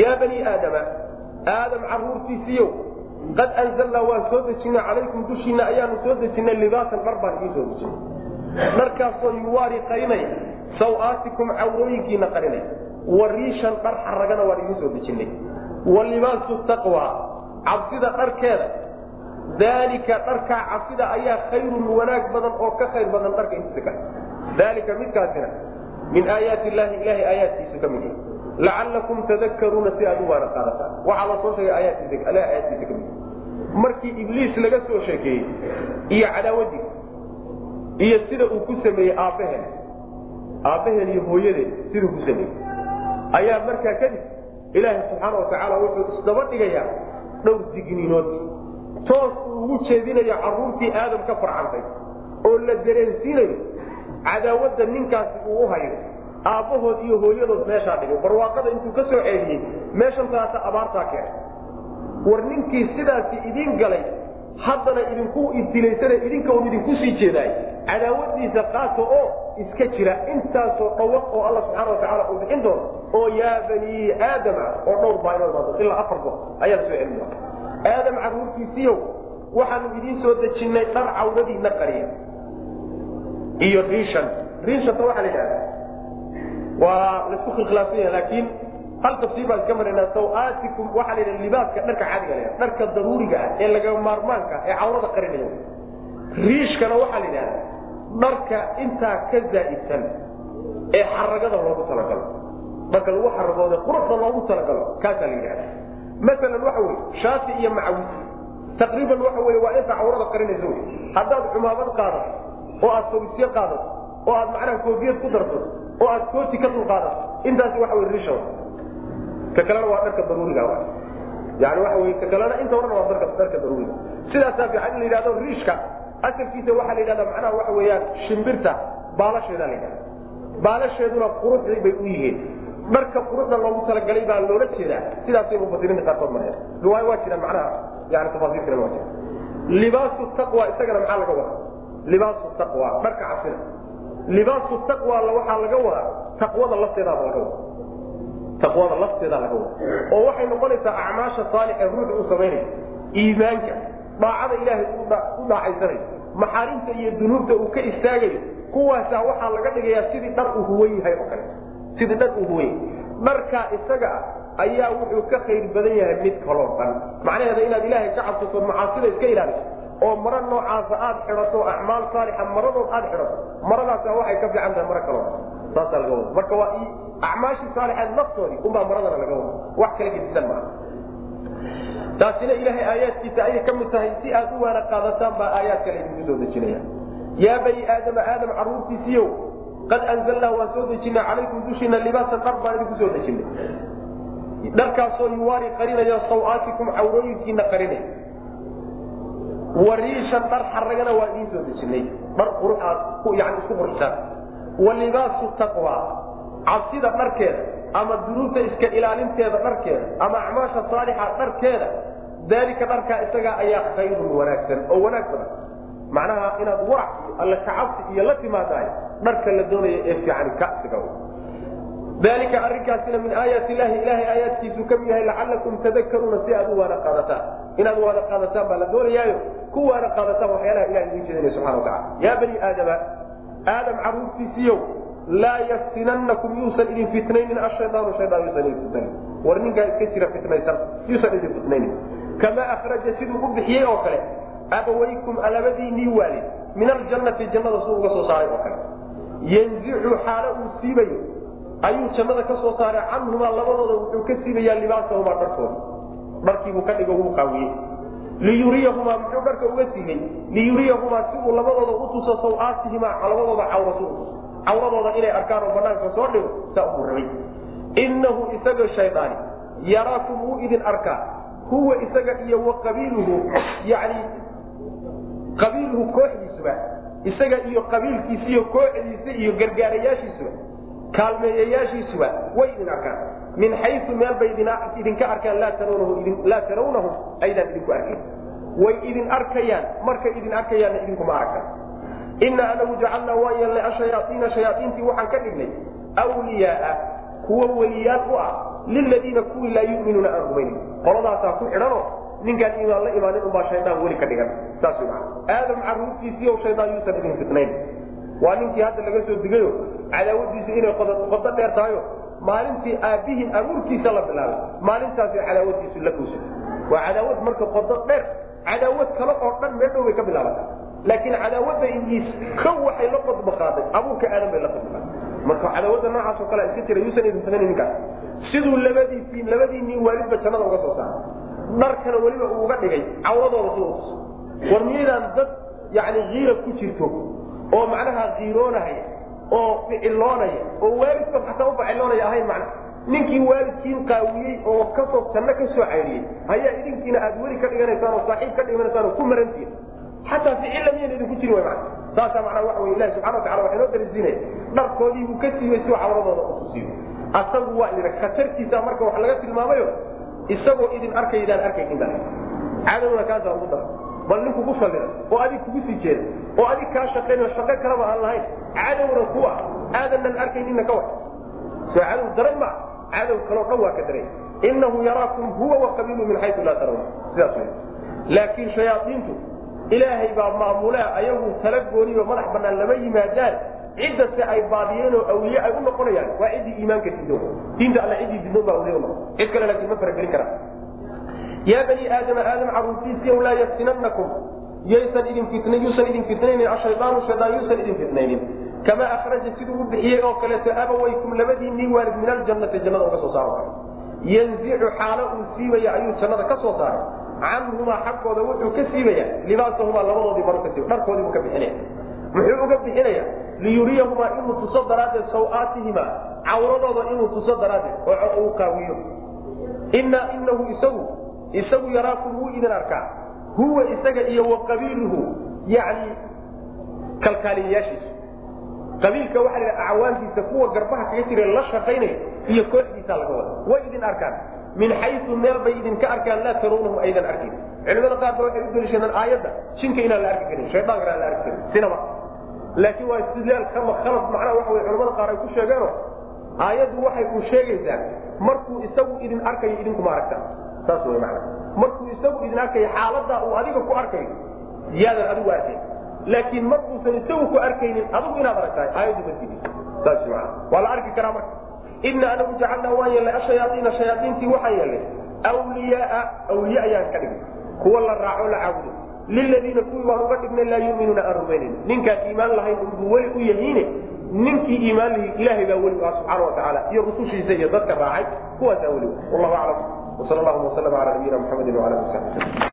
yaa bani aadama aadam caruurtiisiiyow qad anzalnaa waan soo dejinay calaykum dushiina ayaanu soo dejinay libaasan dhar baan idiin soo dejinay. Dharkaasoo yuwaari qarinaya saw-aatikum cawrooyinkiina qarinaya wa riishan dhar xaragana waan idiin soo dejinay. Wa libaasu taqwa cabsida dharkeeda. Daalika dharkaa cabsida ayaa khayrun wanaag badan oo ka khayr badan dharka intiisa kale daalika midkaasina min aayaati illaahi ilahay aayaadkiisu ka mid yahay lacalakum tadakaruuna si aad u waana qaadataan waxaa la soo sheegay ka mid markii ibliis laga soo sheekeeyey iyo cadaawadii iyo sida uu ku sameeyey aabbaheen aabbaheen iyo hooyadeen siduu ku sameeyey ayaa markaa kadib ilaahay subxaana watacaala wuxuu isdaba dhigayaa dhowr digniinood toos uu ugu jeedinayo carruurtii aadam ka farcantay oo la dareensiinayo cadaawadda ninkaasi uu u hayo aabbahood iyo hooyadood meeshaa dhigay. Barwaaqada intuu ka soo ceeliyey meeshan taasa abaartaa keenay war ninkii sidaasi idiin galay haddana idinku ibtilaysana idinka un idinku sii jeedaay cadaawadiisa qaato oo iska jira intaasoo dhawaq oo alla subxaana watacaala uu bixin doono oo yaa bani aadama oo dhowr baa inoo imaado ilaa afar goor ayaa la soo celin doona aadam carruurtiisiiyow waxaanu idiin soo dejinnay dhar cawdadiina qariya iyo riishan. Riishanta waxaa la yidhahdaa waa la isku khilkhilaafsan yaha laakiin hal tafsiir baan iska maraynaa sawaatikum waxaa la yidhaha libaaska dharka caadiga la dharka daruuriga ah ee laga maarmaanka ee cawrada qarinaya riishkana waxaa la yidhahda dharka intaa ka zaa'idsan ee xaragada loogu talagalo. Dharka lagu xaragooda quruxda loogu talagalo kaasaa la yidhahda maalan waxa wey shaati iyo macawis taqriiban waxa wey waa inta cawrada qarinaysa wey haddaad cumaamad qaadato oo aad sogisyo qaadato oo aad macnaha koofiyad ku darsato oo aad kooti ka dul qaadato intaasi waxa wey riisha ka kalena waa dharka daruuriga yani waxa wey ka kalena inta odhan waa dharka daruuriga. Sidaasaa fiican in la yidhahdo riishka asalkiisa waxaa la yidhahda macnaha waxa weeyaan shimbirta baalasheeda la yidhahda baalasheeduna quruxday bay u yihiin. Dharka quruxda loogu talagalay baa loola jeedaa. Sidaasay mufasiriinta qaarkood mareen riwaayo waa jiraan macnaha yani tafaasiir kale waa jira libaasu taqwa isagana maxaa laga wadaa? Libaasu taqwa dharka cabsida libaasu taqwa waxaa laga wadaa taqwada lafteedaaba laga wada taqwada lafteedaa laga wada oo waxay noqonaysaa acmaasha saalixa ruuxu u samaynaya iimaanka daacada ilaahay u dhaacaysanayo maxaarimta iyo dunuubta uu ka istaagayo kuwaasaa waxaa laga dhigayaa sidii dhar uu huwan yahay oo kale. Sidii dhar uu huwan yahay dharkaa isaga ah ayaa wuxuu ka khayr badan yahay mid kaloo dhan macnaheeda inaad ilaahay ka cabsato macaasida iska ilaaliso oo maro noocaasa aad xidhato acmaal saalixa maradood aad xidhato maradaasa waxay ka fiican tahay maro kaloo. Saasaa laga wada marka waa acmaashii saalixeed naftoodii unbaa maradana laga wada wax kala gedisan maaha taasina ilaahay aayaadkiisa ayay ka mid tahay si aad u waana qaadataan baa aayaad kale idinku soo dejinaya. Yaa bani aadama aadam caruurtiisiiyow qad anzalnaa waan soo dejinay calaykum dushiina libaasan dhar baan idinku soo dejinay. Dharkaasoo yuwaari qarinaya sawaatikum cawrooyinkiina qarinay wariishan dhar xaragana waa idiin soo dejinay. Dhar quruxaad yani isku qurxisaan wa libaasu taqwa cabsida dharkeeda ama dunuubta iska ilaalinteeda dharkeeda ama acmaasha saalixa dharkeeda daalika dharkaa isagaa ayaa khayrun wanaagsan oo wanaag badan. Macnaha inaad warac iyo alla kacabsi iyo la timaadahay dharka la doonaya ee fiican kasiga dalika arrinkaasina min aayaati ilahi ilahay aayaadkiisu ka mid yahay lacalakum tadakaruuna si aad u waana qaadataan. Inaad waana qaadataan baa la doonayaayo. Ku waana qaadataan waxyaalaha ilaha idin jeedinaya subxana wa tacala yaa bani aadama aadam caruurtiisiiyow laa yaftinannakum yuusan idin fitnaynin ashayaanu shayaan yuusan idin fitnaynin. War ninkaa iska jira fitnaysan yuusan idin fitnaynin. Kamaa akhraja siduu u bixiyey oo kale abawaykum labadiinii waalid min aljannati jannada suu uga soo saaray oo kale. Yanzicu xaalo uu siibayo ayuu jannada ka soo saaray canhumaa labadooda wuxuu ka siibayaa libaasahumaa dharkooda. Dharkiibuu ka dhigo wuu qaawiyey. Liyuriyahumaa muxuu dharka uga siiyey? Liyuriyahumaa si uu labadooda u tuso sawaatihimaa labadooda cawra si u tuso. Cawradooda inay arkaan banaanka soo dhigo saa ubuu rabay innahu isaga shaydaani yaraakum wuu idin arkaa. Huwa isaga iyo wa qabiiluhu yani qabiiluhu kooxdiisuba isaga iyo qabiilkiisa iyo kooxdiisa iyo gargaarayaashiisuba kaalmeeyayaashiisuba way idin arkaan. Min xayu meel bay idinka arkaan laa tarawnahum aydaan idinku arkin. Way idin arkayaan markay idin arkayaanna idinkuma arkaan. Ina anagu jacalnaa waan yeelnay ashayaaiina shayaaiintii waxaan ka dhignay wliyaaa kuwa weliyaal u ah liladiina kuwii laa yuminuuna aan rumaynin. Qoladaasaa ku xidhanoo ninkaan iimaan la imaanin unbaa shaydaan weli ka dhigan. Saas aadam caruurtiisiiyo shaydaan yuusan idin fitnayn waa ninkii hadda laga soo digayo cadaawadiisu inay qodo dheer tahayo maalintii aabbihiin abuurkiisa la bilaabay maalintaasay cadaawadiisu la kuusa waa cadaawad marka qodo dheer cadaawad kale oo dhan meel dhow bay ka bilaabata laakiin cadaawada kow waxay la qodba qaaday abuurka aadam bay la qodba marka cadaawada noocaasoo kale iska jira yuusan idin fitnayn ninkaas siduu labadiisii labadiinii waalidba jannada uga soo saaray. Dharkana weliba uu uga dhigay cawradooda si war miyaydaan dad yani kiira ku jirto oo macnaha kiiroonahaya oo ficiloonaya oo waalidkood xataa u faciloonaya ahayn macna. Ninkii waalidkiin qaawiyey oo ka soo janno ka soo cayriyey hayaa idinkiina aad weli ka dhiganaysaan oo saaxiib ka dhiganaysaan oo ku marantiin xataa ficilla miyayna idinku jirin way mana saasaa macnaa waxa wey ilahi subxana wa tacala waxay noo darisiinaya. Dharkoodii buu ka siibay si cawradooda u tusiyo. Asagu waa idin khatartiisa marka wax laga tilmaamayo isagoo idin arkaydaan arkaynin ba cadowna kaasaa ugu dara bal nin kugu sallira oo adig kugu sii jeeda oo adig kaa shaqaynayo shaqo kalaba aan lahayn cadowna ku ah aadanan arkaynina ka wa soo cadow daran ma cadow kaloo dhan waa ka daray. Inahu yaraakum huwa waqabiilu min xayu laa tarawna sidaas wey laakiin shayaaiintu ilaahay baa maamulaa ayagu tala gooniyo madax banaan lama yimaadaan. Ciddase ay baadiyeen oo awliye ay u noqonayaan waa ciddii iimaanka dido diinta alla ciddii dido baa awliye unoqon cid kale laakiin ma faragelin karaa yaa bani aadama aadam caruurtiisiyow laa yaftinannakum. Yaysan idin fitna yuusan idin fitnaynin ashaydaanu shaydaan yuusan idin fitnaynin. Kamaa akhraja siduu u bixiyey oo kaleeto abawaykum labadiinii waalid min aljannati jannada uga soo saaro. Yanzicu xaalo uu siibaya ayuu jannada ka soo saaray. Canhumaa xaggooda wuxuu ka siibaya libaasahumaa labadoodii baru ka siiba dharkoodii buu ka bixinaya. Muxuu uga bixinaya liyuriyahumaa inuu tuso daraaddeed sawaatihima cawradooda inuu tuso daraaddeed oo uu qaawiyo. Ina inahu isagu isagu yaraakum wuu idin arkaa. Huwa isaga iyo wa qabiiluhu yani kalkaaliyayaashiisu. Qabiilka waxa la acwaantiisa kuwa garbaha kaga jira la shaqaynaya iyo kooxdiisa laga wada. Way idin arkaan. Min xayu meel bay idinka arkaan laa taruunahum aydan arkin. Culimada qaar ba waxay u daliishadaan aayadda jinka inaan la arki karin shaydaanka inaan la arki karin. Sinaba laakiin waa istidlaal kama khalad macnaha waxa wey culamada qaar ay ku sheegeeno aayaddu waxay uu sheegaysaa markuu isagu idin arkayo idinkuma aragtaan saas wey macna. Markuu isagu idin arkayo xaaladaa uu adiga ku arkayo yaadan adigu arkayn laakiin markuusan isagu ku arkaynin adigu inaad aragtahay aayaddu masidi saas mana waa la arki karaa marka. Ina anagu jacalnaa waan yeelnay ashayaaiina shayaaiintii waxaan yeelnay wliyaaa awliye ayaan ka dhignay. Kuwa la raaco la caabudo. Liladiina kuwii waan uga dhignay laa yuminuuna aan rumaynayn ninkaan iimaan lahayn unbuu weli u yahiine ninkii iimaan lihi ilaahay baa weli ah subxaana watacaala iyo rusushiisa iyo dadka raacay kuwaasaa weli wallahu aclam wsal allahuma waslama ala nabiyina muxamedi wala ali wasabi